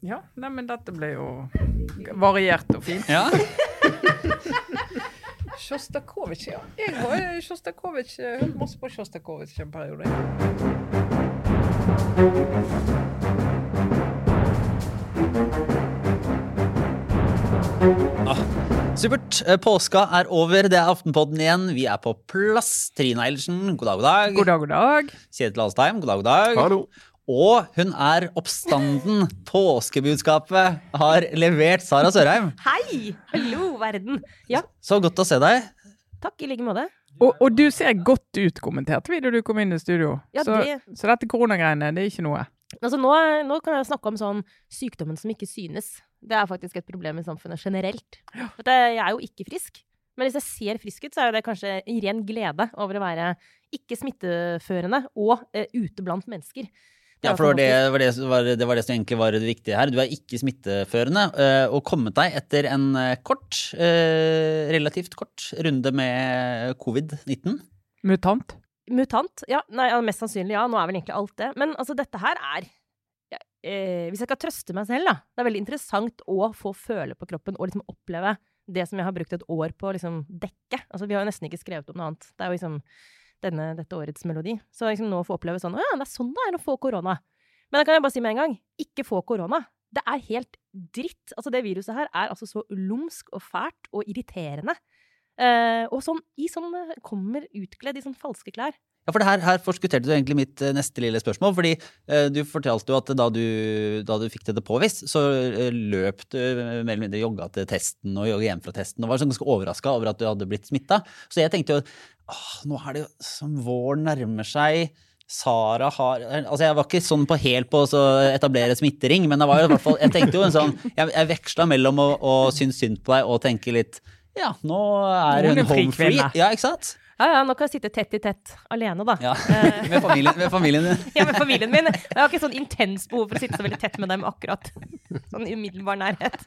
Ja, nei, men dette ble jo variert og fint. Ja. Sjostakovitsj, ja. Jeg har Sjostakovitsj, hørt masse på Sjostakovitsj en periode. Supert. Eh, Påska er over. Det er Aftenpodden igjen. Vi er på plass. Trine Eilertsen, god dag, god dag. God dag, god dag. Kjetil Alstheim, god dag, god dag. Hallo. Og hun er oppstanden. Påskebudskapet har levert Sara Sørheim. Hei! Hallo, verden. Ja, Så godt å se deg. takk i like måte. Og, og du ser godt ut, kommenterte vi da du kom inn i studio. Ja, så, det- så dette koronagreiene, det er ikke noe. Altså, nå, nå kan jeg snakke om sånn sykdommen som ikke synes. Det er faktisk et problem i samfunnet generelt. For jeg er jo ikke frisk. Men hvis jeg ser frisk ut, så er det kanskje i ren glede over å være ikke smitteførende og uh, ute blant mennesker. Ja, for det var det, var det, var, det var det som egentlig var det viktige her. Du er ikke smitteførende, øh, og kommet deg etter en øh, kort, øh, relativt kort, runde med covid-19. Mutant. Mutant? Ja, nei, mest sannsynlig ja. Nå er vel egentlig alt det. Men altså, dette her er ja, eh, Hvis jeg skal trøste meg selv, da. Det er veldig interessant å få føle på kroppen og liksom oppleve det som jeg har brukt et år på å liksom dekke. Altså, vi har jo nesten ikke skrevet om noe annet. Det er jo liksom denne, dette årets melodi. Så liksom nå få oppleve sånn Å ja, det er sånn det er å få korona. Men da kan jeg bare si med en gang ikke få korona. Det er helt dritt. Altså, det viruset her er altså så lumsk og fælt og irriterende. Eh, og sånn, i sånn eh, kommer utkledd i sånn falske klær. Ja, for her, her forskutterte du egentlig mitt øh, neste lille spørsmål. fordi eh, du fortalte jo at da du, da du fikk det påvist, så øh, løp du mer eller mindre jogga til testen og jogga hjem fra testen og var sånn ganske overraska over at du hadde blitt smitta. Så jeg tenkte jo nå er det jo som våren nærmer seg. Sara har Altså, jeg var ikke sånn på helt på å etablere smittering, men det var jo i hvert fall Jeg tenkte jo en sånn Jeg, jeg veksla mellom å, å synes synd på deg og tenke litt Ja, nå er hun home free. Ja, ikke sant? Ja, ja, nå kan jeg sitte tett i tett alene, da. Ja, Med familien, med familien din. Ja, med familien min. Jeg har ikke sånn intens behov for å sitte så veldig tett med dem akkurat. Sånn i umiddelbar nærhet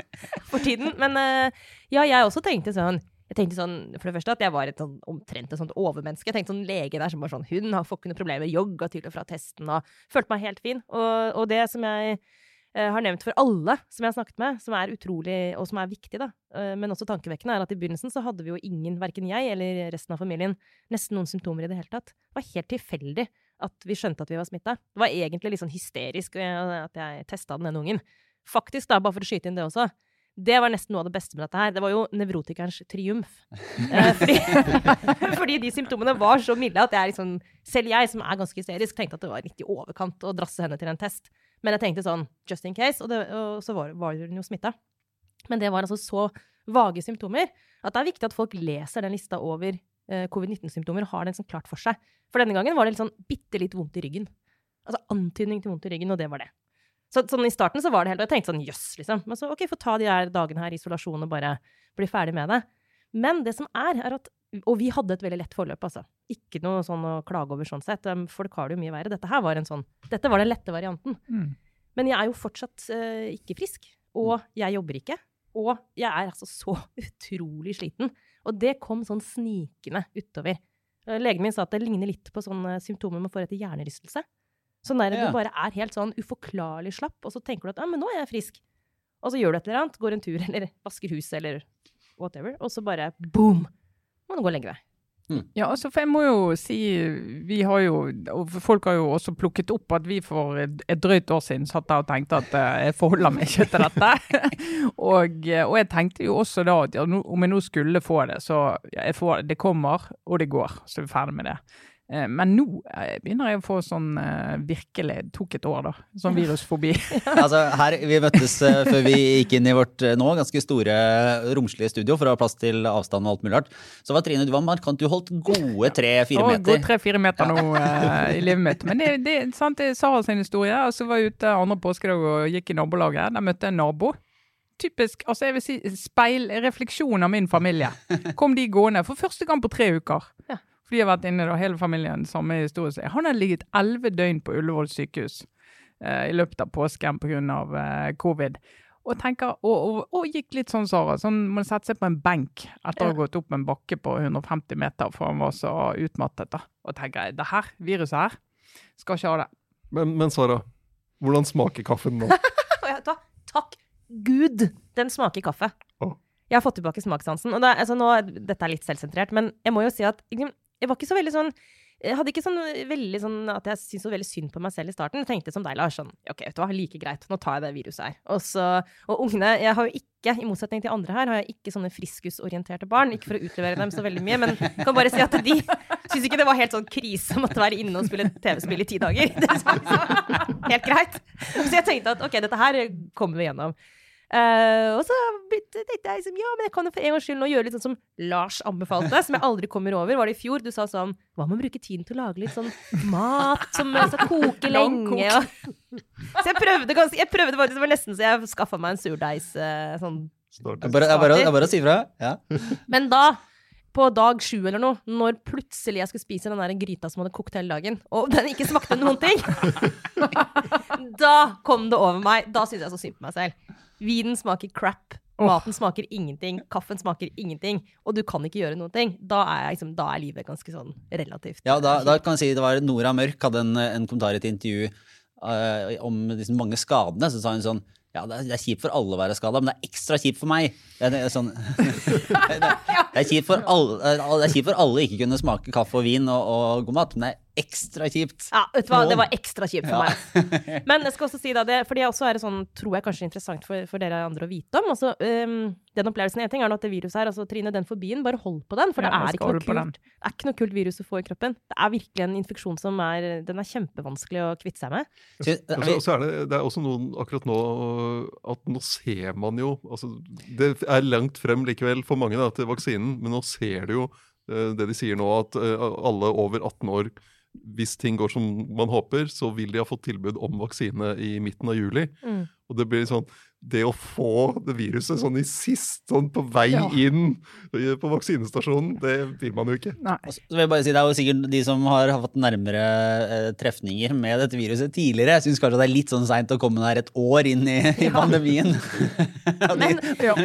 for tiden. Men eh, ja, jeg også tenkte sånn jeg tenkte sånn, for det første at jeg var et sånn, omtrent et sånt overmenneske. Jeg tenkte sånn lege der som var sånn Hun har får ikke noe problemer, jogga til og fra testen og følte meg helt fin. Og, og det som jeg eh, har nevnt for alle som jeg har snakket med, som er utrolig, og som er viktig, da, eh, men også tankevekkende, er at i begynnelsen så hadde vi jo ingen, verken jeg eller resten av familien, nesten noen symptomer i det hele tatt. Det var helt tilfeldig at vi skjønte at vi var smitta. Det var egentlig litt sånn hysterisk eh, at jeg testa den ene ungen. Faktisk, da, bare for å skyte inn det også. Det var nesten noe av det beste med dette her. Det var jo nevrotikerens triumf. Eh, fordi, fordi de symptomene var så milde at jeg liksom Selv jeg, som er ganske hysterisk, tenkte at det var litt i overkant å drasse henne til en test. Men jeg tenkte sånn just in case, og, det, og så var, var hun jo smitta. Men det var altså så vage symptomer at det er viktig at folk leser den lista over eh, covid-19-symptomer og har den sånn klart for seg. For denne gangen var det litt sånn bitte litt vondt i ryggen. Altså antydning til vondt i ryggen, og det var det. Så, sånn I starten så var det helt, og jeg tenkte sånn jøss, liksom. Men så ok, få ta de her dagene her i isolasjon og bare bli ferdig med det. Men det som er, er at Og vi hadde et veldig lett forløp, altså. Ikke noe sånn å klage over sånn sett. Um, Folk har det jo mye verre. Dette her var en sånn Dette var den lette varianten. Mm. Men jeg er jo fortsatt uh, ikke frisk. Og jeg jobber ikke. Og jeg er altså så utrolig sliten. Og det kom sånn snikende utover. Legen min sa at det ligner litt på sånne symptomer man får etter hjernerystelse. Sånn der Ja. du bare er helt sånn uforklarlig slapp, og så tenker du at ja, men nå er jeg frisk. Og så gjør du et eller annet, går en tur, eller vasker huset, eller whatever, og så bare boom! Må du gå og legge deg. Ja, altså, for jeg må jo si Vi har jo, og folk har jo også plukket opp at vi for et, drøyt år siden satt der og tenkte at uh, jeg forholder meg ikke til dette. og, og jeg tenkte jo også da at ja, om jeg nå skulle få det, så ja, jeg får, det kommer, og det går. Så er vi ferdig med det. Eh, Men nå eh, begynner jeg å få sånn eh, virkelig tok et år, da. Sånn virusfobi. Altså, her, vi møttes før vi gikk inn i vårt nå ganske store, romslige studio for å ha plass til avstand og alt mulig rart. Så var Trine, du var markant. Du holdt gode tre-fire meter. Gode tre-fire meter nå eh, i livet mitt. Men det, det, sant, det er Sara sin historie. Og så var jeg ute andre påskedag og gikk i nabolaget. Der møtte jeg en nabo. Typisk, altså jeg vil si speilrefleksjon av min familie. Kom de gående for første gang på tre uker. Ja. De har vært inne da, hele familien, samme historie. Han har ligget elleve døgn på Ullevål sykehus eh, i løpet av påsken pga. Eh, covid. Og, tenker, og, og, og gikk litt sånn, Sara. Sånn, må sette seg på en benk etter å ha gått opp en bakke på 150 meter, for han var så utmattet. da. Og tenker det her, viruset her, skal ikke ha det. Men, men Sara, hvordan smaker kaffen nå? Takk? Gud, den smaker kaffe. Jeg har fått tilbake smakssansen. Og er- altså, nå, dette er litt selvsentrert, men jeg må jo si at liksom, jeg var ikke så veldig sånn jeg hadde ikke sånn veldig sånn at jeg syntes så veldig synd på meg selv i starten. Jeg tenkte som deg, Lars, sånn OK, vet du hva, like greit, nå tar jeg det viruset her. Og så Og ungene Jeg har jo ikke, i motsetning til andre her, har jeg ikke sånne friskusorienterte barn. Ikke for å utlevere dem så veldig mye, men jeg kan bare si at de syns ikke det var helt sånn krise å måtte være inne og spille TV-spill i ti dager. Det var liksom helt greit. Så jeg tenkte at OK, dette her kommer vi gjennom. Eh, og så tenkte jeg liksom, ja, men jeg kan jo for en gangs skyld nå gjøre litt sånn som Lars anbefalte, som jeg aldri kommer over. Var det i fjor? Du sa sånn Hva med å bruke tiden til å lage litt sånn mat som skal koke lenge? Og... Så jeg prøvde ganske Jeg prøvde faktisk, det var nesten så jeg skaffa meg en surdeigs uh, sånn Det er bare, å si fra. Ja. Men da, på dag sju eller noe, når plutselig jeg skulle spise den der gryta som hadde kokt hele dagen, og den ikke smakte noen ting, da kom det over meg. Da syntes jeg så synd på meg selv. Vinen smaker crap. Maten smaker ingenting. Kaffen smaker ingenting. Og du kan ikke gjøre noen ting. Da er, liksom, da er livet ganske sånn relativt Ja, da, da kan jeg si det var Nora Mørk hadde en, en kommentar i et intervju uh, om liksom, mange skadene. Så sa hun sånn Ja, det er, det er kjipt for alle å være skada, men det er ekstra kjipt for meg. Det er, det er sånn, det, er, det, er kjipt for alle, eh, alle ikke kunne smake kaffe og vin og, og god mat, men det er ekstra kjipt. Ja, vet du hva, det var ekstra kjipt for Ja. meg. Men jeg skal også si da det, fordi jeg også er det sånn, tror jeg kanskje interessant for, for dere andre å vite om. Altså, um, den opplevelsen en ting er nå at det viruset her, altså Trine, den fobien, bare hold på den, for Ja, det, er ikke noe holde den. kult, det er ikke noe kult virus å få i kroppen. Det er virkelig en infeksjon som er, den er kjempevanskelig å kvitte seg med. Så, så er det, det er også noen akkurat nå at nå ser man jo altså, Det er langt frem likevel for mange da, til vaksinen, men nå ser du jo eh, det de sier nå, at eh, alle over 18 år hvis ting går som man håper, så vil de ha fått tilbud om vaksine i midten av juli. Mm. Og det blir sånn Det å få det viruset sånn i sist, sånn på vei Ja. inn på vaksinestasjonen, det vil man jo ikke. Nei. Så vil jeg bare si, Det er jo sikkert de som har fått nærmere eh, trefninger med dette viruset tidligere, Jeg syns kanskje det er litt sånn seint å komme der et år inn i, i pandemien. Ja, Men Ja.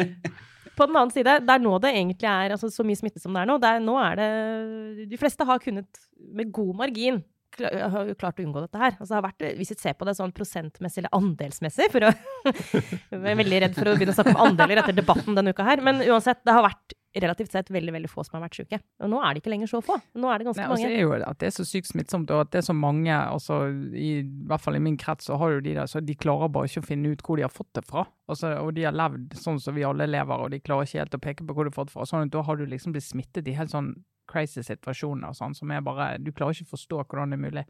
På den annen side, det er nå det egentlig er altså, så mye smitte som det er nå. Det er, nå er det De fleste har kunnet med god margin har klart å unngå dette her. Altså, det vært, hvis vi ser på det sånn prosentmessig eller andelsmessig for å, Jeg er veldig redd for å begynne å snakke om andeler etter debatten denne uka her. Men uansett, det har vært relativt sett veldig veldig få som har vært syke. Og nå er det ikke lenger så få. Nå er det ganske Nei, altså, mange. er jo at det er så sykt smittsomt, og at det er så mange, altså, i, i hvert fall i min krets, så har jo de der, så de klarer bare ikke å finne ut hvor de har fått det fra. Altså, og de har levd sånn som vi alle lever, og de klarer ikke helt å peke på hvor de har fått det fra. Sånn at da har du liksom blitt smittet i helt sånn crazy situasjoner, sånn, som er bare, du klarer ikke å forstå hvordan det er mulig.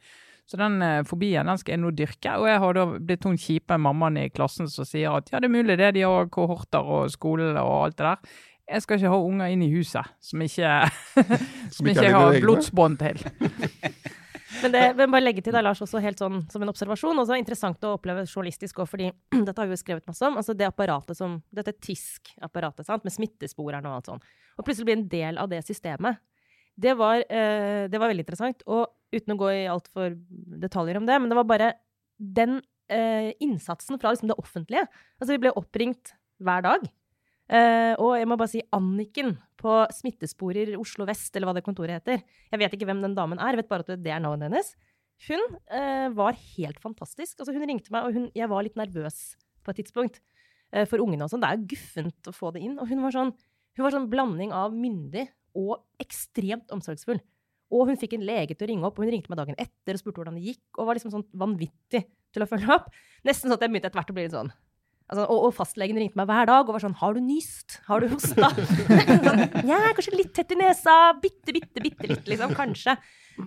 Så den eh, fobien den skal jeg nå dyrke, og jeg har da blitt hun kjipe mammaen i klassen som sier at ja, det er mulig det, de har kohorter og skole og alt det der. Jeg skal ikke ha unger inn i huset som ikke, som ikke jeg har blodsbånd til. Men det vil bare legge til da, Lars, også helt sånn som en observasjon. Og så er interessant å oppleve journalistisk òg, fordi dette har vi jo skrevet masse om. Altså det apparatet som Dette TISK-apparatet, sant, med smittesporerne og alt sånn. Og plutselig bli en del av det systemet. Det var, eh, det var veldig interessant. Og uten å gå i altfor detaljer om det, men det var bare den eh, innsatsen fra liksom, det offentlige. Altså vi ble oppringt hver dag. Eh, og jeg må bare si Anniken på Smittesporer Oslo Vest, eller hva det kontoret heter. Jeg vet ikke hvem den damen er, jeg vet bare at det er navnet hennes. Hun uh, var helt fantastisk. Altså, hun ringte meg, og hun, jeg var litt nervøs på et tidspunkt Uh, for ungene. og sånn. Det er jo guffent å få det inn. Og hun var sånn, hun var sånn blanding av myndig og ekstremt omsorgsfull. Og hun fikk en lege til å ringe opp, og hun ringte meg dagen etter og spurte hvordan det gikk, og var liksom sånn vanvittig til å følge opp. Nesten sånn at jeg begynte etter hvert å bli litt sånn Altså, og, og fastlegen ringte meg hver dag og var sånn 'Har du nyst? Har du hosta?' sånn, ja, kanskje litt tett i nesa. Bitte, bitte, bitte litt, liksom. Kanskje.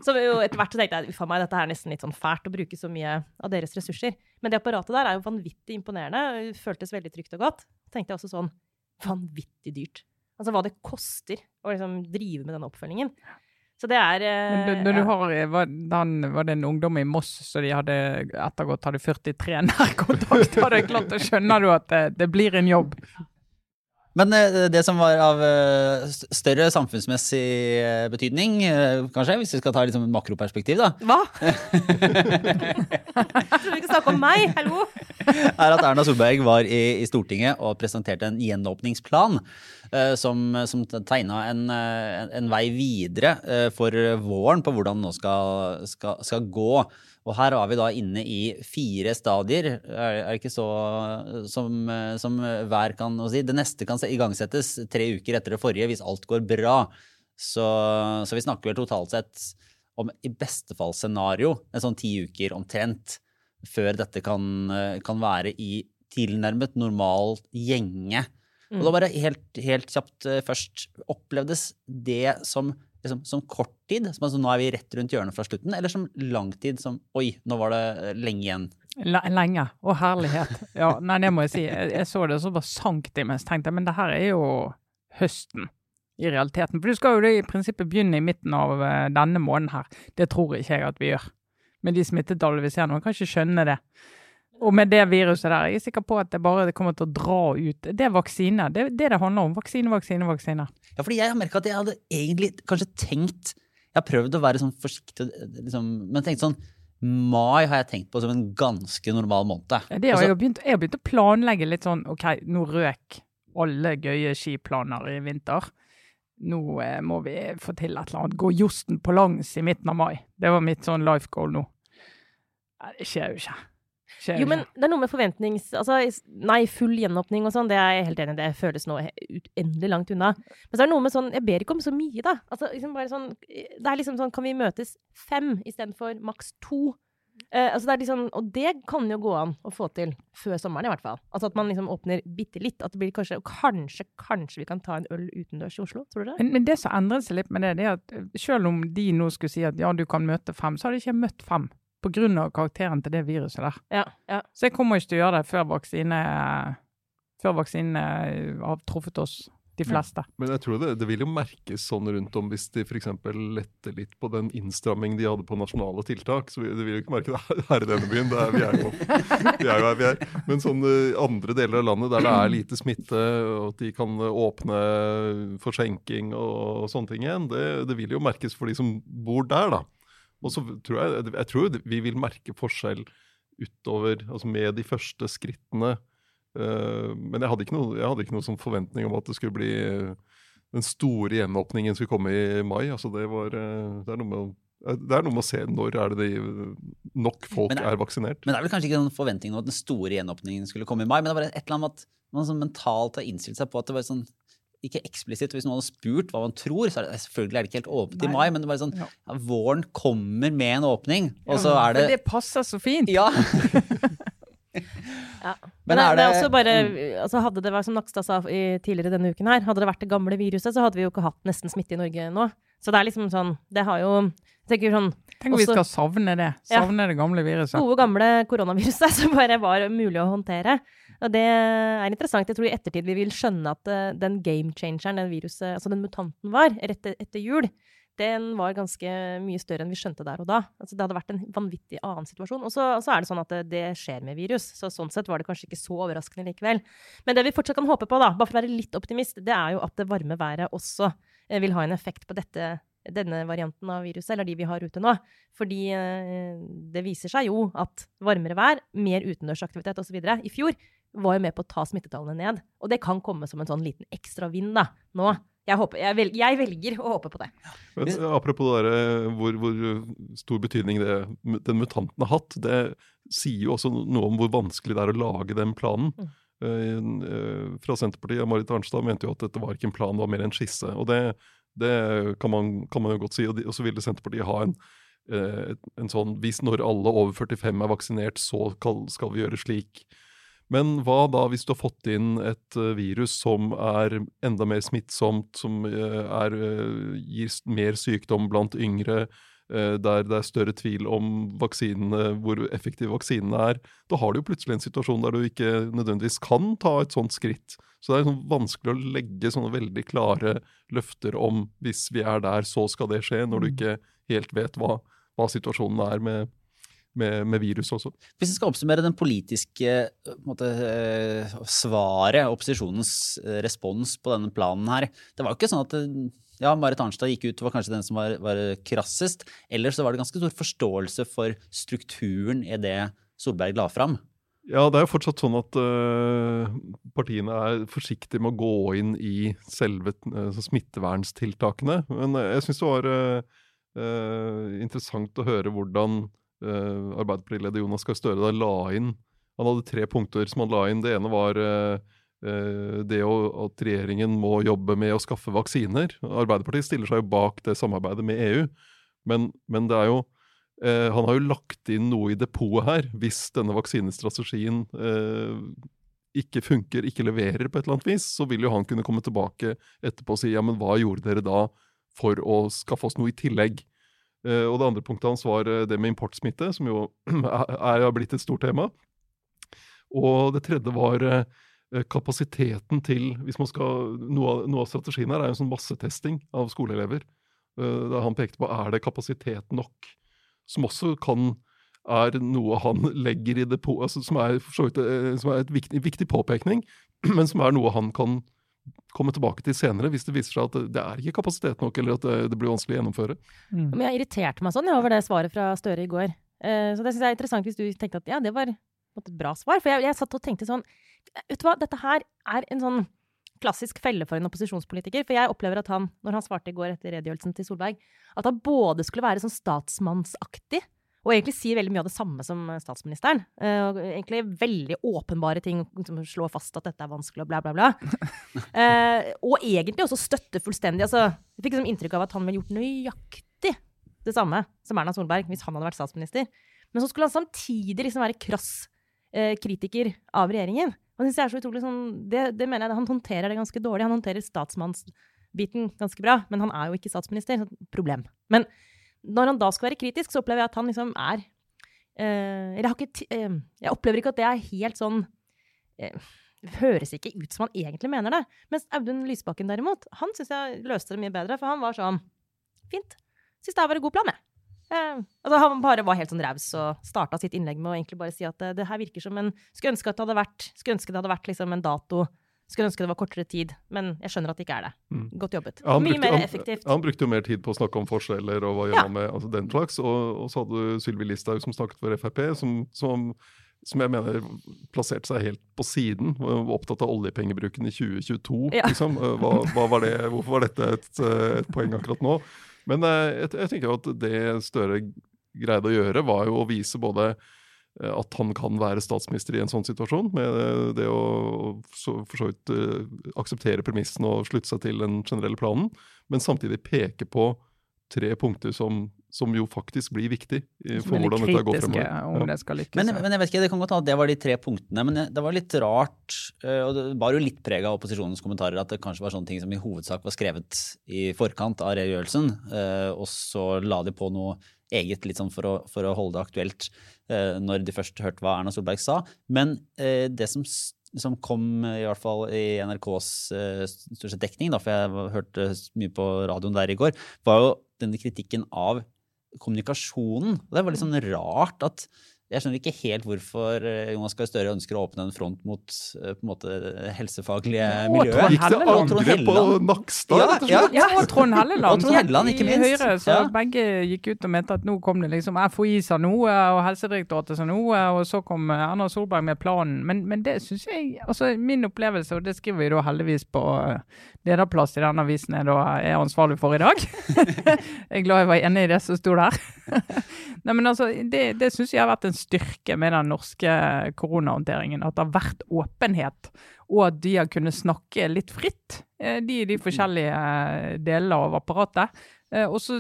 Så jo etter hvert så tenkte jeg meg, dette er nesten litt sånn fælt å bruke så mye av deres ressurser. Men det apparatet der er jo vanvittig imponerende. Det Føltes veldig trygt og godt. Tenkte jeg også sånn vanvittig dyrt. Altså hva det koster å liksom drive med den oppfølgingen. Så det er eh, Men du- når du har, eh, var, den, var det en ungdom i Moss som de hadde ettergått, hadde 43 nærkontakt, hadde jeg klart å skjønne du at det, det blir en jobb. Men eh, det som var av eh, større samfunnsmessig eh, betydning, kanskje, hvis vi skal ta liksom et makroperspektiv, da, Hva? Jeg tror vi ikke snakke om meg, hallo? er at Erna Solberg var i, i Stortinget og presenterte en gjenåpningsplan som, som tegna en, en, en vei videre for våren på hvordan det nå skal, skal, skal gå. Og her var vi da inne i fire stadier, er, er det ikke så som, eh, som hver kan si. Det neste kan igangsettes tre uker etter det forrige hvis alt går bra. Så, så vi snakker vel totalt sett om i beste fall scenario en sånn ti uker omtrent før dette kan, eh, kan være i tilnærmet normal gjenge. Og Mm. da bare helt, helt kjapt eh, først, opplevdes det som, liksom, som kort tid, som altså nå er vi rett rundt hjørnet fra slutten, eller som lang tid, som oi, nå var det eh, lenge igjen? Le- Lenge. Å, herlighet. Ja, nei, det må jeg si. Jeg, jeg så det, og så bare sank det imens. tenkte jeg, men det her er jo høsten i realiteten. For du skal jo det i prinsippet begynne i midten av eh, denne måneden her. Det tror ikke jeg at vi gjør. Med de smittetallene vi ser nå. Jeg kan ikke skjønne det. Og med det viruset der, jeg er sikker på at det bare kommer til å dra ut. Det er vaksine. Det er det det handler om. Vaksine, vaksine, vaksine. Ja, fordi jeg har merka at jeg hadde egentlig kanskje tenkt Jeg har prøvd å være sånn forsiktig, liksom, men tenkt sånn Mai har jeg tenkt på som en ganske normal måned. Ja, Det har Altså, jeg, begynt, jeg har begynt å planlegge litt sånn OK, nå røk alle gøye skiplaner i vinter. Nå eh, må vi få til et eller annet. Gå josten på langs i midten av mai. Det var mitt sånn life goal nå. Nei, det skjer jo ikke. Skjer Jo, men det er noe med forventnings... Altså, nei, full gjenåpning og sånn, det er jeg helt enig i. Det føles nå uendelig langt unna. Men så er det noe med sånn Jeg ber ikke om så mye, da. Altså, liksom bare sånn Det er liksom sånn Kan vi møtes fem istedenfor maks to? Eh, altså det er liksom, og det kan jo gå an å få til før sommeren, i hvert fall. Altså At man liksom åpner bitte litt. At det blir kanskje kanskje, kanskje vi kan ta en øl utendørs i Oslo. Tror du det? Men, men det som endret seg litt med det, det er at eh, selv om de nå skulle si at ja, du kan møte fem, så hadde de ikke møtt fem. Av karakteren til det viruset der. Ja, ja. Så jeg kommer ikke til å gjøre det før vaksine, før vaksine har truffet oss, de fleste. Men jeg tror det, det vil jo merkes sånn rundt om hvis de f.eks. letter litt på den innstrammingen de hadde på nasjonale tiltak. Så Det vil jo ikke merke det her i denne byen. Det er, vi, er jo, vi er jo her vi er. Men sånne andre deler av landet der det er lite smitte, og at de kan åpne for skjenking og, sånne ting igjen, det, det vil jo merkes for de som bor der, da. Og så tror jeg, jeg tror vi vil merke forskjell utover, altså med de første skrittene. Eh, men jeg hadde ikke noe, jeg hadde ikke noe sånn forventning om at det skulle bli eh, den store gjenåpningen skulle komme i mai. altså Det, var, eh, det, er, å- det er noe med å se når er det de, nok folk er, er- vaksinert. Men det er vel kanskje ikke noen forventning om at den store gjenåpningen skulle komme i mai, men det var et eller annet med at man sånn mentalt har innstilt seg på at det var sånn ikke eksplisitt, Hvis noen hadde spurt hva man tror, så er det selvfølgelig er det ikke helt åpent i mai, men det er bare sånn, Ja. ja, våren kommer med en åpning, og så er det Men det passer så fint. Ja! Ja. Men Men, det, er det er det- også bare, altså Hadde det vært som Nakstad sa i, tidligere denne uken her, hadde det vært det gamle viruset, så hadde vi jo ikke hatt nesten smitte i Norge nå. Så det er liksom sånn Det har jo tenker sånn Tenk om vi skal savne det. Ja. Savne det gamle viruset. gode, gamle koronaviruset som bare var mulig å håndtere. Og det er interessant. Jeg tror i ettertid vi vil skjønne at eh, den game changeren den viruset, altså den mutanten var, rett e- etter jul, den var ganske mye større enn vi skjønte der og da. Altså det hadde vært en vanvittig annen situasjon. Og så, er det sånn at det, det skjer med virus, så sånn sett var det kanskje ikke så overraskende likevel. Men det vi fortsatt kan håpe på, da, bare for å være litt optimist, det er jo at det varme været også eh, vil ha en effekt på dette, denne varianten av viruset, eller de vi har ute nå. Fordi eh, det viser seg jo at varmere vær, mer utendørsaktivitet osv. i fjor var jo med på å ta smittetallene ned. Og det kan komme som en sånn liten ekstra vind da, nå. Jeg, håper, jeg, velger, jeg velger å håpe på det. Men apropos det der, hvor, hvor stor betydning det, den mutanten har hatt, det sier jo også noe om hvor vanskelig det er å lage den planen. Mm. Uh, fra Senterpartiet, Marit Arnstad mente jo at dette var ikke en plan, det var mer en skisse. Og det, det kan, man, kan man jo godt si. Og, de, og så ville Senterpartiet ha en, uh, en sånn Hvis når alle over 45 er vaksinert, så skal, skal vi gjøre slik. Men hva da hvis du har fått inn et eh, virus som er enda mer smittsomt, som eh, er, eh, gir mer sykdom blant yngre, der det er større tvil om vaksinene, hvor effektive vaksinene er? Da har du jo plutselig en situasjon der du ikke nødvendigvis kan ta et sånt skritt. Så det er sånn vanskelig å legge sånne veldig klare løfter om hvis vi er der, så skal det skje, når du ikke helt vet hva, hva situasjonen er med, med, med virus også. Hvis vi skal oppsummere den politiske eh, måte, eh, svaret, opposisjonens eh, respons på denne planen her Det var jo ikke sånn at ja, Marit Arnstad gikk ut, og var kanskje den som var, var krassest. Ellers så var det ganske stor forståelse for strukturen i det Solberg la fram. Ja, det er jo fortsatt sånn at uh, partiene er forsiktige med å gå inn i selve uh, smitteverntiltakene. Men jeg syns det var uh, interessant å høre hvordan uh, Arbeiderpartileder Jonas Gahr Støre da la inn Han hadde tre punkter som han la inn. Det ene var uh, det å, at regjeringen må jobbe med å skaffe vaksiner. Arbeiderpartiet stiller seg jo bak det samarbeidet med EU, men, men det er jo han har jo lagt inn noe i depotet her, hvis denne vaksinestrategien ikke funker, ikke leverer på et eller annet vis, så vil jo han kunne komme tilbake etterpå og si ja, men hva gjorde dere da for å skaffe oss noe i tillegg? Eh, og det andre punktet hans var eh, det med importsmitte, som jo er, er blitt et stort tema. Og det tredje var eh, kapasiteten til hvis man skal, Noe noe av strategien her er jo sånn massetesting av skoleelever. Da han pekte på er det kapasitet nok, som også kan er noe han legger i depot, altså, som, er, som er et viktig, viktig, påpekning, men som er noe han kan komme tilbake til senere hvis det viser seg at det er ikke kapasitet nok, eller at det, det blir vanskelig å gjennomføre. Mm. Men jeg irriterte meg sånn over det svaret fra Støre i går. Uh, så det syns jeg er interessant hvis du tenkte at ja, det var et bra svar. For jeg, jeg satt og tenkte sånn Vet du hva, dette her er en sånn klassisk felle for en opposisjonspolitiker. For jeg opplever at han, når han svarte i går etter redegjørelsen til Solberg, at han både skulle være sånn statsmannsaktig og egentlig sier veldig mye av det samme som statsministeren. Uh, egentlig veldig åpenbare ting som slår fast at dette er vanskelig og bla, bla, bla. Uh, og egentlig også støtte fullstendig. Altså, jeg fikk liksom inntrykk av at han ville gjort nøyaktig det samme som Erna Solberg hvis han hadde vært statsminister. Men så skulle han samtidig liksom være krass uh, kritiker av regjeringen. Og det, er så utrolig sånn, det, det mener jeg, Han håndterer det ganske dårlig. Han håndterer statsmannsbiten ganske bra, men han er jo ikke statsminister. Så Problem. Men når han da skal være kritisk, så opplever jeg at han liksom er eh, Eller jeg, eh, jeg opplever ikke at det er helt sånn eh, Høres ikke ut som han egentlig mener det. Mens Audun Lysbakken derimot, han syns jeg løste det mye bedre. For han var sånn Fint. Syns det var en god plan, jeg. Eh, altså, han bare var helt sånn raus og starta sitt innlegg med å egentlig bare si at det, det her virker som en Skulle ønske at det hadde vært, det hadde vært liksom en dato skulle ønske det var kortere tid, men jeg skjønner at det ikke er det. Mm. Godt jobbet. Ja, Mye brukte, mer effektivt. Han, han, brukte jo mer tid på å snakke om forskjeller og hva gjør man med altså den slags. Og, og, så hadde du Sylvi Listhaug som snakket for Frp, som, som, som, jeg mener plasserte seg helt på siden. Var opptatt av oljepengebruken i 2022. Ja. Liksom. Hva, hva var det, hvorfor var dette et, et poeng akkurat nå? Men eh, jeg, jeg tenker at det Støre greide å gjøre, var jo å vise både Eh, at han kan være statsminister i en sånn situasjon, med eh, det å for så vidt uh, akseptere premissene og slutte seg til den generelle planen, men samtidig peke på tre punkter som, som jo faktisk blir viktig for hvordan dette går fremover. Om det skal lykkes. Men, men, jeg vet ikke, det kan godt hende at det var de tre punktene, men det var litt rart, og det var jo litt preg av opposisjonens kommentarer, at det kanskje var sånne ting som i hovedsak var skrevet i forkant av redegjørelsen, og så la de på noe eget litt sånn for å, for å holde det aktuelt eh, når de først hørte hva Erna Solberg sa. Men eh, det som, som, kom i hvert fall i NRKs eh, dekning, da, for jeg hørte mye på radioen der i går, var jo denne kritikken av kommunikasjonen. Og det var litt sånn rart at jeg skjønner ikke helt hvorfor eh, Jonas Gahr Støre ønsker å åpne en front mot eh, på en måte, helsefaglige og miljøet. Gikk det angrep på Nakstad? Ja, ja, ja, og Trond Helleland. og Trond Helleland ikke minst. I Høyre, så ja. Begge gikk ut og mente at nå kom det liksom FHI sa noe, og Helsedirektoratet sa noe, og så kom Erna Solberg med planen. Men, men det syns jeg altså Min opplevelse, og det skriver vi da heldigvis på eh, lederplass i den avisen jeg da er ansvarlig for i dag. jeg er glad jeg var enig i det som sto der. Nei, men altså, Det, det syns jeg har vært en styrke med den norske koronahåndteringen. At det har vært åpenhet, og at de har kunnet snakke litt fritt, de de de forskjellige eh, delene av apparatet. Eh, og så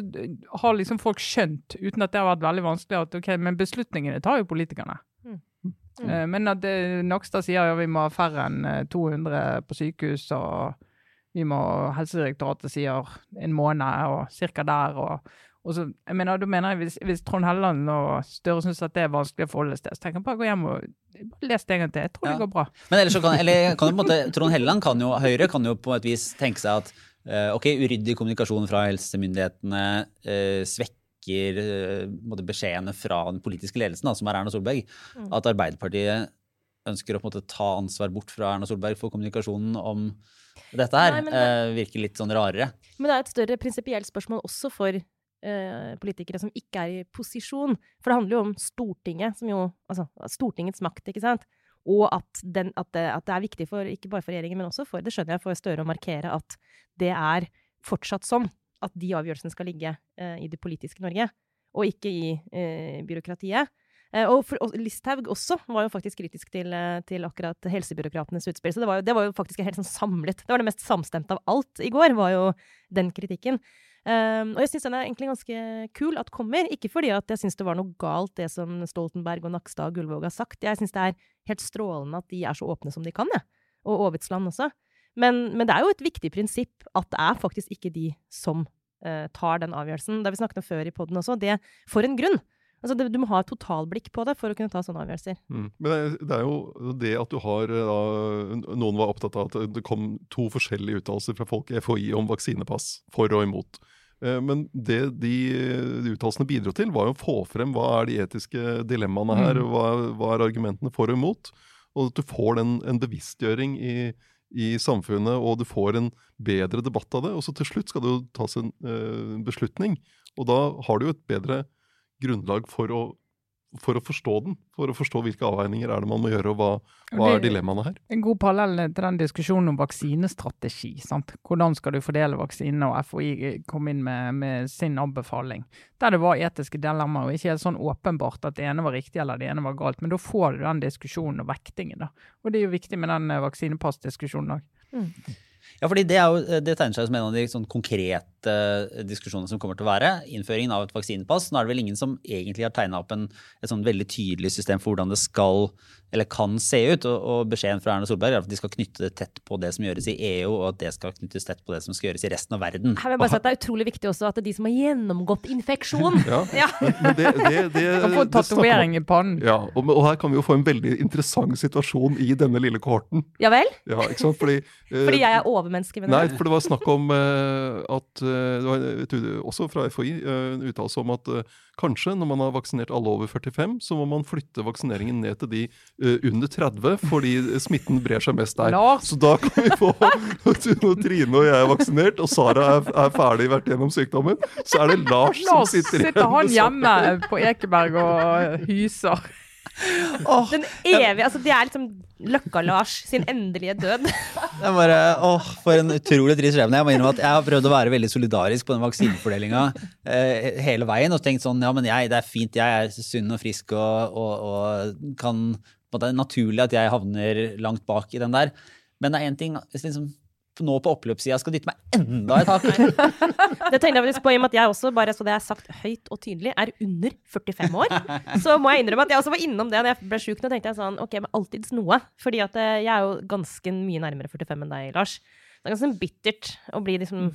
har liksom folk skjønt, uten at det har vært veldig vanskelig, at ok, men beslutningene tar jo politikerne. Mm. Mm. Men at Nakstad sier ja, vi må ha færre enn 200 på sykehus, og vi må, Helsedirektoratet sier en måned og cirka der. og så, jeg mener, da mener jeg hvis, hvis Trond Helleland og Støre syns at det er vanskelig å forholde seg til, så tenker jeg bare gå hjem og les det en gang til. Jeg tror ja. det går bra. Men ellers så kan, eller, kan på en måte, Trond Helleland kan jo, Høyre kan jo på et vis tenke seg at uh, ok, uryddig kommunikasjon fra helsemyndighetene uh, svekker uh, beskjedene fra den politiske ledelsen, da, som er Erna Solberg. Mm. At Arbeiderpartiet ønsker å på en måte ta ansvar bort fra Erna Solberg for kommunikasjonen om dette her, Nei, det, virker litt sånn rarere. Men det er et større prinsipielt spørsmål også for Eh, politikere som ikke er i posisjon. For det handler jo om Stortinget, som jo Altså Stortingets makt, ikke sant? Og at, den, at, det, at, det, er viktig for, ikke bare for regjeringen, men også for det skjønner jeg, for Støre å markere at det er fortsatt sånn at de avgjørelsene skal ligge eh, i det politiske Norge. og ikke i eh, byråkratiet. Eh, og, og Listhaug også var jo faktisk kritisk til, eh, til akkurat helsebyråkratenes utspill. Så det var, jo, det var jo faktisk helt sånn samlet. Det var det mest samstemte av alt i går, var jo den kritikken. Um, og jeg syns den er egentlig ganske kul at kommer. Ikke fordi at jeg syns det var noe galt det som Stoltenberg og Nakstad og Gullvåg har sagt. Jeg syns det er helt strålende at de er så åpne som de kan, jeg. Og Aavitsland også. Men, men, det er jo et viktig prinsipp at det er faktisk ikke de som uh, tar den avgjørelsen. Det har vi snakket om før i poden også. Det for en grunn. Altså, det, du må ha et totalblikk på det for å kunne ta sånne avgjørelser. Mm. Men det, det, er jo det at du har da, Noen var opptatt av at det kom to forskjellige uttalelser fra folk i FHI om vaksinepass, for og imot. Eh, men det de, de uttalelsene bidro til, var jo å få frem hva er de etiske dilemmaene her, mm. hva, hva, er argumentene for og imot. Og at du får den, en bevisstgjøring i, i, samfunnet, og du får en bedre debatt av det. Og så til slutt skal det jo tas en uh, beslutning, og da har du jo et bedre grunnlag for å for å forstå den, for å forstå hvilke avveininger er det man må gjøre, og hva, hva er dilemmaene her. En god parallell til den diskusjonen om vaksinestrategi. Sant? Hvordan skal du fordele vaksinene, og FHI kom inn med, med, sin anbefaling. Der det var etiske dilemmaer, og ikke helt sånn åpenbart at det ene var riktig eller det ene var galt. Men da får du den diskusjonen og vektingen. da. Og det er jo viktig med den eh, vaksinepassdiskusjonen òg. Mm. Ja, fordi det, jo, det, tegner seg som en av de sånn konkrete diskusjonene som kommer til å være. Innføringen av et vaksinepass. Nå er det vel ingen som egentlig har tegna opp en, et sånn veldig tydelig system for hvordan det skal eller kan se ut. Og, og beskjeden fra Erna Solberg er at de skal knytte det tett på det som gjøres i EU, og at det skal knyttes tett på det som skal gjøres i resten av verden. Her vil jeg bare si at Det er utrolig viktig også at det er de som har gjennomgått infeksjon ja, ja. Men det, det, det, kan få tatovering i pannen. Ja, og, og, her kan vi jo få en veldig interessant situasjon i denne lille kohorten. Ja vel? Ja, ikke sant? Fordi, uh, Fordi jeg er overmenneske? Nei, for det var snakk om uh, at uh, Det var også fra FHI en uttalelse om at kanskje når man har vaksinert alle over 45, så må man flytte vaksineringen ned til de under 30 30, fordi smitten brer seg mest der. Lars. Så da kan vi få Når Trine og jeg er vaksinert, og Sara er, er ferdig vært gjennom sykdommen, så er det Lars, Lars som sitter igjen. Sitter han hjemme på Ekeberg og hyser. Oh, Den evige, altså Det er liksom Løkka-Lars sin endelige død. Det er bare, åh, For en utrolig trist skjebne. Jeg må innrømme at jeg har prøvd å være veldig solidarisk på den vaksinefordelinga eh, hele veien. Og tenkt sånn ja, men jeg, det er fint, jeg er sunn og frisk og, og, og kan det er naturlig at jeg havner langt bak i den der. Men det er én ting liksom nå på oppløpssida skal dytte meg enda et hakk. det tenkte jeg faktisk på i og med at jeg også, bare så det er sagt høyt og tydelig, er under 45 år. Så må jeg innrømme at jeg også var innom det da jeg ble sjuk. Nå tenkte jeg sånn, ok, men alltids noe. Fordi at eh, jeg er jo ganske mye nærmere 45 enn deg, Lars. Det er ganske sånn bittert å bli liksom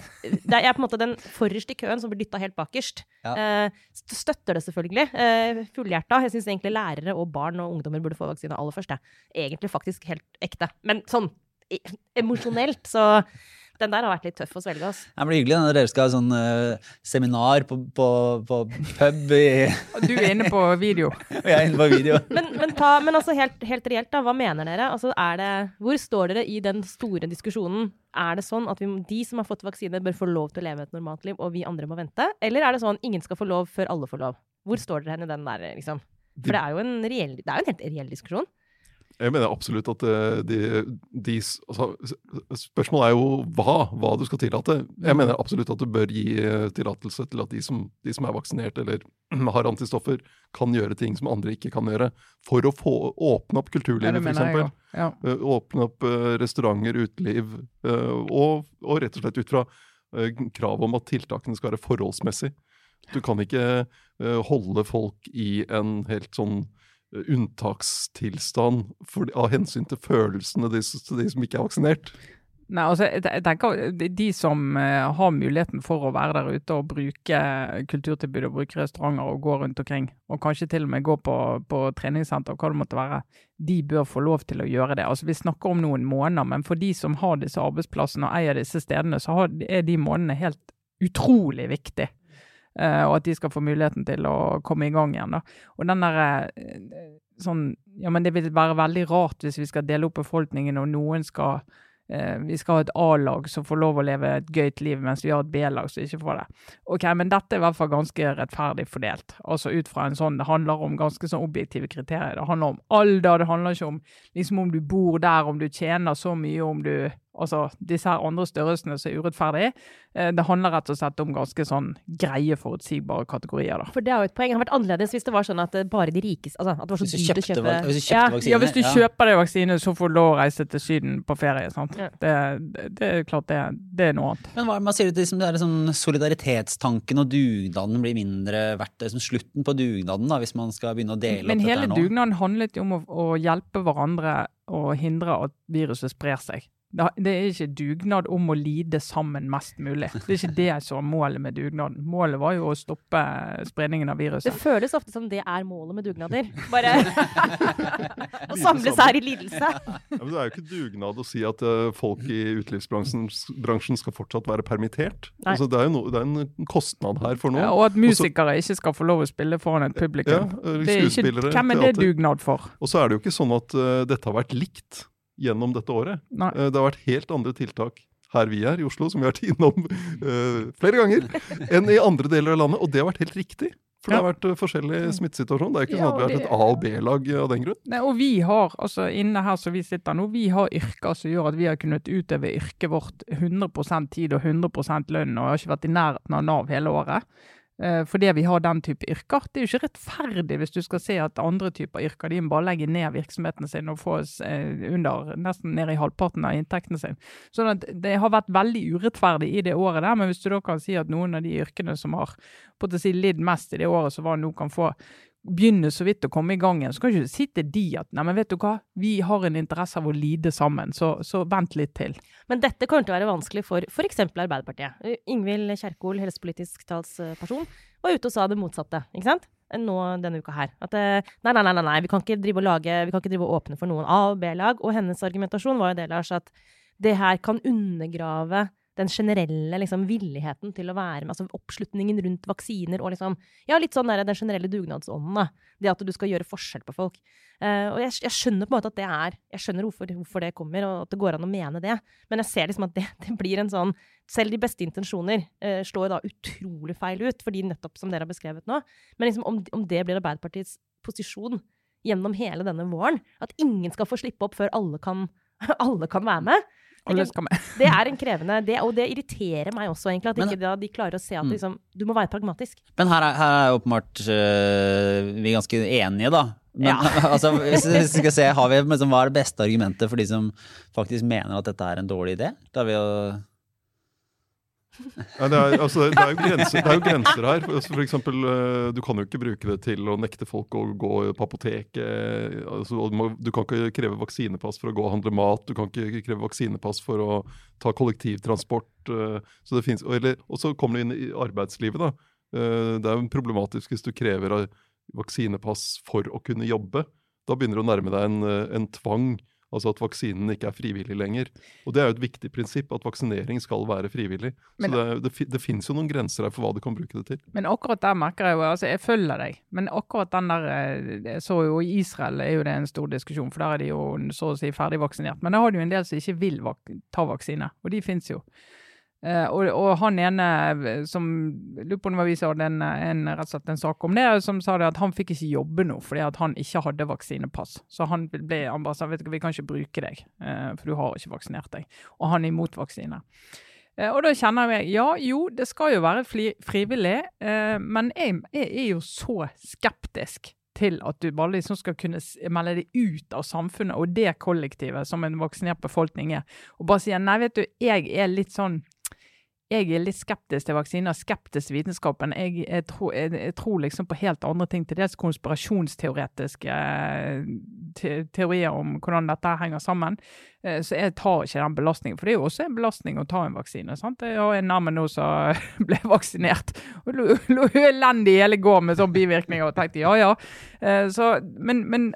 det er, på en måte den forrest i køen som blir dytta helt bakerst. Ja. Eh, støtter det selvfølgelig. Eh, Fullhjerta. Jeg syns egentlig lærere og barn og ungdommer burde få vaksine aller først. Egentlig faktisk helt ekte. Men sånn emosjonelt så den der har vært litt tøff å svelge. Altså. Det blir hyggelig når dere skal ha sånn uh, seminar på, på, på, pub i Du er inne på video. Og jeg er inne på video. men, men, ta, men altså helt, helt, reelt, da. Hva mener dere? Altså, det, hvor står dere i den store diskusjonen? Er det sånn at vi, de som har fått vaksine, bør få lov til å leve et normalt liv, og vi andre må vente? Eller er det sånn ingen skal få lov før alle får lov? Hvor står dere hen i den der, liksom? For det er jo en, reell, det er jo en helt reell diskusjon. Jeg mener absolutt at eh, de, de altså, Spørsmålet er jo hva, hva du skal tillate. Jeg mm. mener absolutt at du bør gi eh, tillatelse til at de som, de som, er vaksinert eller har antistoffer, kan gjøre ting som andre ikke kan gjøre. For å få åpne opp kulturlivet, f.eks. Ja. Eh, åpne opp restauranter, uteliv. Og, og, rett og slett ut fra krav om at tiltakene skal være forholdsmessig. Du kan ikke holde folk i en helt sånn unntakstilstand for, av hensyn til følelsene til de som ikke er vaksinert? Nei, altså, jeg tenker De som uh, har muligheten for å være der ute og bruke kulturtilbud og bruke restauranter og gå rundt omkring, og kanskje til og med gå på, på treningssenter, hva det måtte være, de bør få lov til å gjøre det. Altså, Vi snakker om noen måneder, men for de som har disse arbeidsplassene og eier disse stedene, så er de månedene helt utrolig viktige. Eh, og at de skal få muligheten til å komme i gang igjen. Da. Og den der, eh, sånn, ja, men Det vil være veldig rart hvis vi skal dele opp befolkningen og noen skal eh, vi skal ha et A-lag som får lov å leve et gøyt liv, mens vi har et B-lag som ikke får det. Ok, Men dette er i hvert fall ganske rettferdig fordelt. Altså ut fra en sånn, Det handler om ganske sånn objektive kriterier. Det handler om alder, det handler ikke om liksom om du bor der, om du tjener så mye, om du altså disse her andre størrelsene som er urettferdige. Eh, det handler rett og slett om ganske sånn greie, forutsigbare kategorier. da. For det er jo et poeng. Det hadde vært annerledes hvis det var sånn at bare de rikeste altså, At det var så Hvis du dyrt å kjøpte, kjøpe hvis du kjøpte Ja. vaksine Ja, hvis du ja. kjøper deg vaksine, så får du lov å reise til Syden på ferie. sant? Ja. Det, det, det er klart det, det er noe annet. Men hva man sier det, liksom, det er sånn solidaritetstanken og dugnaden blir mindre verdt. Det er som slutten på dugnaden, da, hvis man skal begynne å dele Men opp hele dette her nå. dugnaden handlet jo om å, å hjelpe hverandre og hindre at viruset sprer seg. Det, det er ikke dugnad om å lide sammen mest mulig. Det er ikke det som er målet med dugnaden. Målet var jo å stoppe spredningen av viruset. Det føles ofte som det er målet med dugnader. Bare å samles her i lidelse. Ja, men det er jo ikke dugnad å si at eh, folk i utelivsbransjen skal fortsatt være permittert. Altså, det, er jo no, det er en kostnad her for noen. Ja, og at musikere ikke skal få lov å spille foran et publikum. Ja, Det er ikke, hvem er det teater. dugnad for? Og så er det jo ikke sånn at uh, dette har vært likt gjennom dette året. Nei. Eh, det har vært helt andre tiltak her vi er, i Oslo, som vi har vært innom uh, flere ganger, enn i andre deler av landet. Og det har vært helt riktig. For det har vært eh, forskjellig smittesituasjon. Det er ikke Ja, sånn at vi har vært et A- og B-lag av den grunn. Nei, og vi har, altså inne her som vi sitter nå, vi har yrker som gjør at vi har kunnet utøve yrket vårt 100% tid og 100% lønn, og har ikke vært i nærheten av Nav hele året. Eh, fordi vi har den type yrker. Det er jo ikke rettferdig hvis du skal se at andre typer yrker de må bare legge ned virksomheten sin og få eh, under, nesten ned i halvparten av inntekten sin. Sånn at det har vært veldig urettferdig i det året der, men hvis du da kan si at noen av de yrkene som har på å si, lidd mest i det året som var nå, kan få begynne så vidt å komme i gang igjen, så kan ikke du sitte de at nei, men vet du hva, vi har en interesse av å lide sammen, så, så vent litt til. Men dette kommer til å være vanskelig for f.eks. Arbeiderpartiet. Uh, Ingvild Kjerkol, helsepolitisk talsperson, var ute og sa det motsatte. ikke sant? Nå denne uka her. At eh, nei, nei, nei, nei, vi kan ikke drive og lage, vi kan ikke drive og åpne for noen A- og B-lag. Og hennes argumentasjon var jo det, Lars, at det her kan undergrave den generelle liksom, villigheten til å være med, altså oppslutningen rundt vaksiner og liksom Ja, litt sånn der, den generelle dugnadsånden, da. Det at du skal gjøre forskjell på folk. Uh, og jeg, jeg skjønner på en måte at det er Jeg skjønner hvorfor, hvorfor det kommer, og at det går an å mene det. Men jeg ser liksom at det, det blir en sånn Selv de beste intensjoner uh, slår da utrolig feil ut, fordi nettopp som dere har beskrevet nå. Men liksom om, om det blir Arbeiderpartiets posisjon gjennom hele denne våren, at ingen skal få slippe opp før alle kan, alle kan være med Alle det, skal med. det er en krevende det, Og det irriterer meg også, egentlig, at Men- ikke de klarer å se at Mm. liksom, du må være pragmatisk. Men her er, her er åpenbart øh, vi er ganske enige, da. Men Ja. altså, hvis, vi skal se, har vi, liksom, hva er det beste argumentet for de som faktisk mener at dette er en dårlig idé? Da har vi jo Ja, det, er, altså, det, er grenser, det er jo grenser her. Altså, For eksempel, eh, du kan jo ikke bruke det til å nekte folk å gå på apoteket. Altså, du kan ikke kreve vaksinepass for å gå og handle mat. Du kan ikke kreve vaksinepass for å ta kollektivtransport. eh, Så finnes, eller, og så kommer du inn i arbeidslivet. da. Eh, Det er jo problematisk hvis du krever vaksinepass for å kunne jobbe. Da begynner du å nærme deg en, eh, en tvang. Altså at vaksinen ikke er frivillig lenger. Og det er jo et viktig prinsipp, at vaksinering skal være frivillig. Men- så det, det, det finnes jo noen grenser her for hva du kan bruke det til. Men akkurat der merker jeg jo, altså jeg følger deg, men akkurat den der, eh, jeg så jo i Israel er jo det en stor diskusjon, for der er de jo så å si ferdig vaksinert. Men da har du jo en del som ikke vil vak ta vaksine, og de finnes jo. Eh, og, og han ene eh, som, lurer på om vi hadde en, en, rett og slett en sak om det, som sa det at han fikk ikke jobbe nå, fordi at han ikke hadde vaksinepass. Så han ble, han bare sa, vet du vi kan ikke bruke deg, uh, for du har ikke vaksinert deg. Og han er imot vaksine. Uh, Og da kjenner jeg ja, jo, det skal jo være fli, frivillig, men jeg, jeg er jo så skeptisk til at du bare liksom skal kunne melde deg ut av samfunnet og det kollektivet som en vaksinert befolkning er. Og bare si nei, vet du, jeg er litt sånn jeg er litt skeptisk til vaksiner, skeptisk til vitenskapen. Jeg, jeg, tror, jeg, jeg tror liksom på helt andre ting, til dels konspirasjonsteoretiske eh, te, teorier om hvordan dette henger sammen. Eh, Så jeg tar ikke den belastningen. For det er jo også en belastning å ta en vaksine. sant? Jeg har en nærme nå som ble vaksinert og lå lå elendig hele går med sånn bivirkninger og tenkte ja ja. Eh, Så, men, men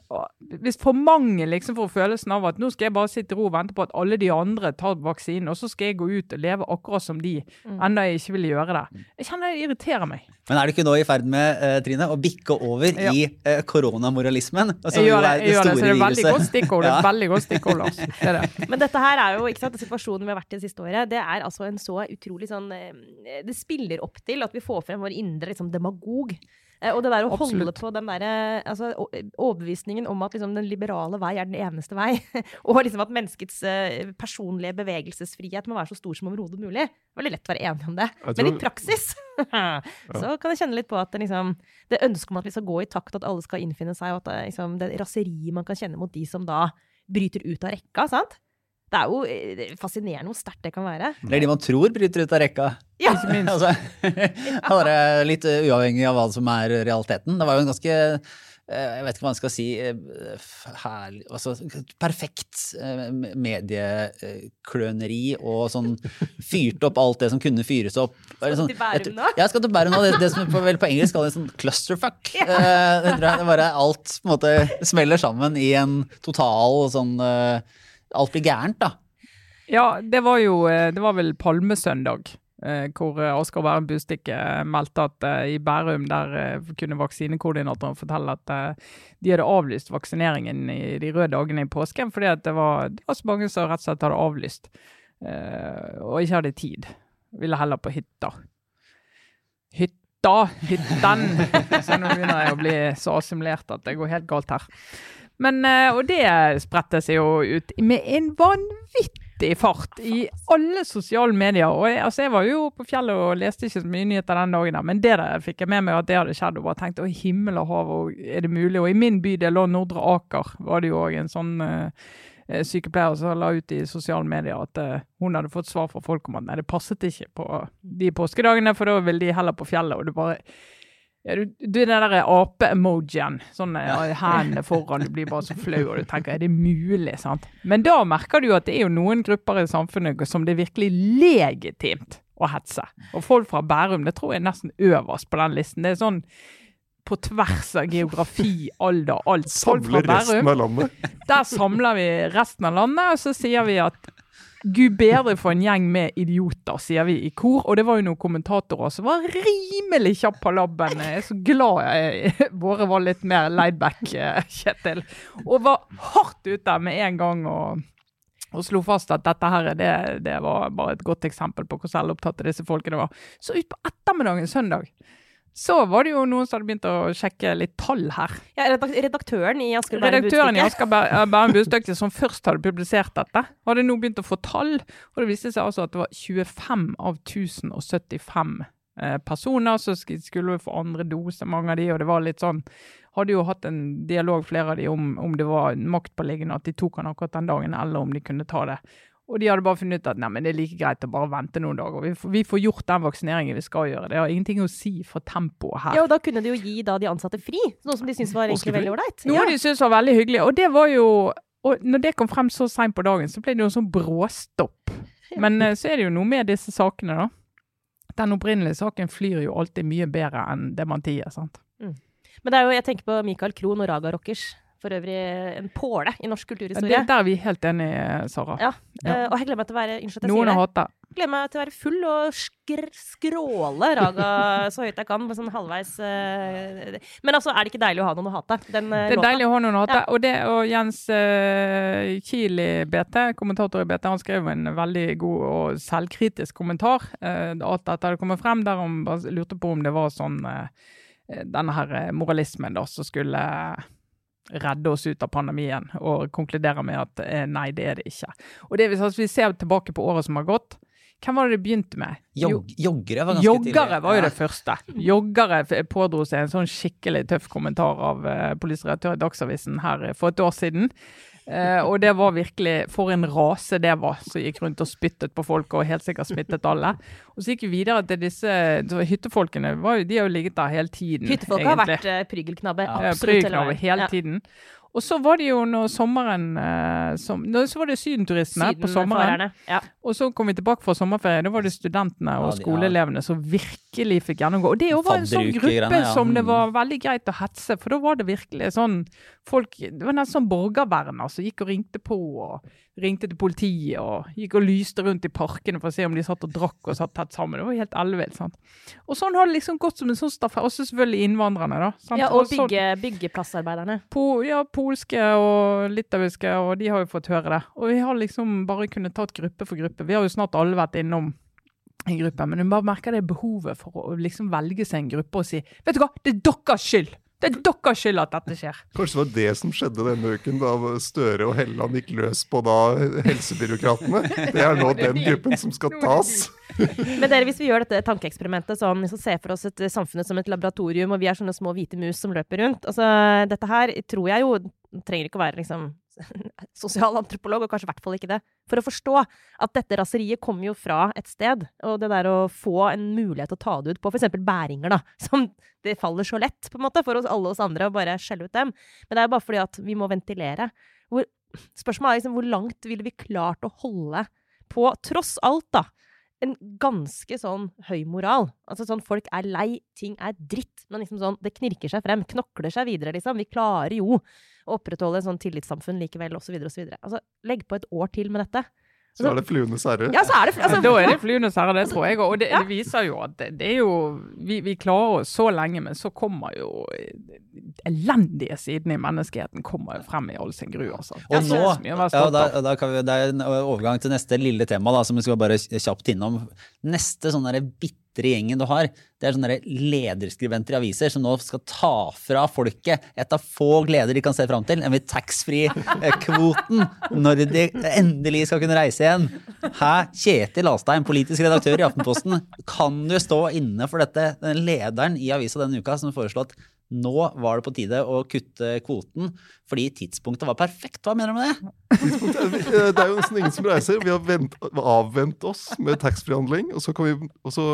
hvis for mange liksom får følelsen av at nå skal jeg bare sitte i ro og vente på at alle de andre tar vaksinen, og så skal jeg gå ut og leve akkurat som de, enda jeg ikke vil gjøre det. Jeg kjenner det irriterer meg. Men er du ikke nå i ferd med, eh, Trine, å bikke over Ja. i koronamoralismen? Som Jeg jo gjør det, jeg gjør det, så det er veldig godt stikkord. Ja. veldig godt stikkord, Lars. Det er det. Men dette her er jo, ikke sant, situasjonen vi har vært i det siste året, det er altså en så utrolig sånn eh, Det spiller opp til at vi får frem vår indre liksom, demagog. Eh, Og det der å holde på den der, altså, overbevisningen om at liksom, den liberale vei er den eneste vei, og liksom at menneskets uh, personlige bevegelsesfrihet må være så stor som overhodet mulig. Veldig lett å være enig om det. Tror... Men i praksis så kan jeg kjenne litt på at det, liksom, det ønsket om at vi skal gå i takt, at alle skal innfinne seg, og at liksom, det raseriet man kan kjenne mot de som da bryter ut av rekka, sant? Det er jo eh, det er fascinerende hvor sterkt det kan være. Eller de man tror bryter ut av rekka. Ja. Ikke minst. altså, bare litt uavhengig av hva som er realiteten. Det var jo en ganske jeg vet ikke hva man skal si eh, herlig, altså, Perfekt eh, mediekløneri og sånn fyrt opp alt det som kunne fyres opp. Skal sånn- jeg- nå? Ja, jeg skal til Bærum nå. Det, det som på, vel på engelsk kalles sånn clusterfuck. Ja. det tror det bare alt på en måte smeller sammen i en total sånn eh, Alt blir gærent, da. Ja, det var jo eh, Det var vel palmesøndag. Eh, Hvor eh, Oskar Bærum Bustikke eh, meldte at i Bærum der kunne vaksinekoordinatoren fortelle at de hadde avlyst vaksineringen i de røde dagene i påsken fordi det var, det var så mange som rett og slett hadde avlyst og ikke hadde tid. Ville heller på hytta. Hytta, hytten. Så nå begynner jeg å bli så assimilert at det går helt galt her. Men, og det spredte seg jo ut med en vanvittig fart i alle sosiale medier. Og jeg, altså jeg var jo på fjellet og leste ikke så mye nyheter den dagen, men det der fikk jeg med meg at det hadde skjedd. Og bare tenkte å himmel og hav, og er det mulig? Og i min bydel og Nordre Aker var det jo òg en sånn eh, sykepleier som la ut i sosiale medier at uh, hun hadde fått svar fra folk om at nei, det passet ikke på de påskedagene, for da ville de heller på fjellet. Og det bare ja, du, du den der ape-emojien. Sånn ja. hendene foran. Du blir bare så flau, og du tenker er det mulig? sant? Men da merker du jo at det er jo noen grupper i samfunnet som det er virkelig legitimt å hetse. Og folk fra Bærum, det tror jeg er nesten øverst på den listen. Det er sånn på tvers av geografi, alder, alt. Folk fra Samle resten av landet. Der samler vi resten av landet, og så sier vi at Gud bedre for en gjeng med idioter, sier vi i kor. Og det var jo noen kommentatorer som var rimelig kjapp på labben. Jeg er så glad jeg, våre var litt mer laidback, eh, Kjetil. Og var hardt ute med en gang og, og slo fast at dette her, det, det var bare et godt eksempel på hvor selvopptatte disse folkene var. Så utpå ettermiddagen søndag så var det jo noen som hadde begynt å sjekke litt tall her. Ja, redaktøren i Asker Bærum Budstikke. Eh, Bærum Budstikke som først hadde publisert dette, hadde nå begynt å få tall. Og det viste seg altså at det var 25 av 1075 eh, personer som skulle få andre dose, mange av de, og det var litt sånn Hadde jo hatt en dialog, flere av de, om, om det var maktpåliggende at de tok han akkurat den dagen, eller om de kunne ta det. Og de hadde bare funnet ut at nei, men det er like greit å bare vente noen dager. Vi får, vi får gjort den vaksineringen vi skal gjøre. Det har ingenting å si for tempoet her. Ja, og da kunne de jo gi da de ansatte fri, noe som de syntes var egentlig veldig ålreit. Noe Ja. de syntes var veldig hyggelig. Og det var jo Og når det kom frem så seint på dagen, så ble det jo en sånn bråstopp. Men eh, så er det jo noe med disse sakene, da. Den opprinnelige saken flyr jo alltid mye bedre enn det man tier. sant. Men det er jo, jeg tenker på Michael Krohn og Raga Rockers. For øvrig en påle i norsk kulturhistorie. det, der er vi helt enige, Sara. Ja, Ja. eh, og jeg gleder meg til å være unnskyld at jeg Noen sier det. Jeg gleder meg til å være full og skr skråle Raga så høyt jeg kan. Sånn halvveis uh... Men altså, er det ikke deilig å ha noen å hate? Den uh, Det er låta. deilig å ha noen å hate. Ja. Og, det, og Jens uh, Kiel i BT, kommentator i BT, han skrev en veldig god og selvkritisk kommentar. Uh, alt dette hadde kommet frem, der han lurte på om det var sånn denne her moralismen da, som skulle redde oss ut av pandemien, og konkludere med at eh, nei, det er det ikke. Og det, hvis vi ser tilbake på året som har gått, hvem var det det begynte med? Jog, joggere var ganske Joggere var jo det første. Joggere pådro seg en sånn skikkelig tøff kommentar av uh, politisredaktør i Dagsavisen her eh, for et år siden. Eh, og det var virkelig For en rase det var, som gikk rundt og spyttet på folk og helt sikkert smittet alle. Og så gikk vi videre til disse hyttefolkene. Var de har jo ligget der hele tiden. Hyttefolk har vært uh, prygelknabber. Ja, absolutt hele hele Ja. tiden. Og så var det jo når sommeren eh, som, Så var det sydenturistene på sommeren. Ja. Og så kom vi tilbake fra sommerferie. Da var det studentene Ja, og de- skoleelevene som virkelig fikk gjennomgå. Og det jo var en sånn gruppe ja. som det Mm. var veldig greit å hetse, for da var det virkelig sånn folk Det var nesten sånn borgerverner som gikk og ringte på og ringte til politiet og gikk og lyste rundt i parkene for å se om de satt og drakk og satt tett sammen. Det var helt ellevilt. Og sånn har det liksom gått som en sånn stafett. Også selvfølgelig innvandrerne, da. sant? ja, og bygge, byggeplassarbeiderne. po, ja, polske og litauiske, og de har jo fått høre det. Og vi har liksom bare kunnet tatt gruppe for gruppe. Vi har jo snart alle vært innom en gruppe. Men hun bare merker det behovet for å liksom velge seg en gruppe og si Vet du hva, det er deres skyld! Det er deres skyld at dette skjer. Kanskje det var det som skjedde denne uken, da Støre og Helleland gikk løs på da helsebyråkratene. Det er nå den gruppen som skal tas. Men dere, hvis vi gjør dette tankeeksperimentet sånn, så ser for oss et samfunn som et laboratorium, og vi er sånne små hvite mus som løper rundt. Altså, dette her tror jeg jo trenger ikke å være liksom sosialantropolog, og kanskje i hvert fall ikke det, for å forstå at dette raseriet kommer jo fra et sted. Og det der å få en mulighet til å ta det ut på f.eks. bæringer, da, som det faller så lett på en måte for oss alle oss andre å bare skjelle ut dem. Men det er jo bare fordi at vi må ventilere. Hvor, spørsmålet er liksom hvor langt ville vi klart å holde på, tross alt, da, en ganske sånn høy moral. Altså sånn folk er lei, ting er dritt, men liksom sånn, det knirker seg frem, knokler seg videre, liksom. Vi klarer jo å opprettholde en sånn tillitssamfunn likevel, osv., osv. Altså, legg på et år til med dette. Så er det fluenes herre. Ja, så er det, altså, Da er det fluenes herre, det tror jeg. Og det, det viser jo at det, det er jo vi, vi, klarer oss så lenge, men så kommer jo elendige sidene i menneskeheten kommer jo frem i all sin gru. Altså. Og nå, ja, da, da vi, Det er en overgang til neste lille tema da, som vi skal bare kjapt innom. Neste sånn bitre gjengen du har, det er sånne lederskribenter i aviser som nå skal ta fra folket et av få gleder de kan se fram til, nemlig taxfree-kvoten når de endelig skal kunne reise igjen. Hæ? Kjetil Astheim, politisk redaktør i Aftenposten, kan du stå inne for dette? Den lederen i avisa denne uka som foreslår at nå var det på tide å kutte kvoten fordi tidspunktet var perfekt. Hva mener du med det? Det er jo nesten ingen som reiser. Vi har vent, avvent oss med taxfree-handling. Og, og, så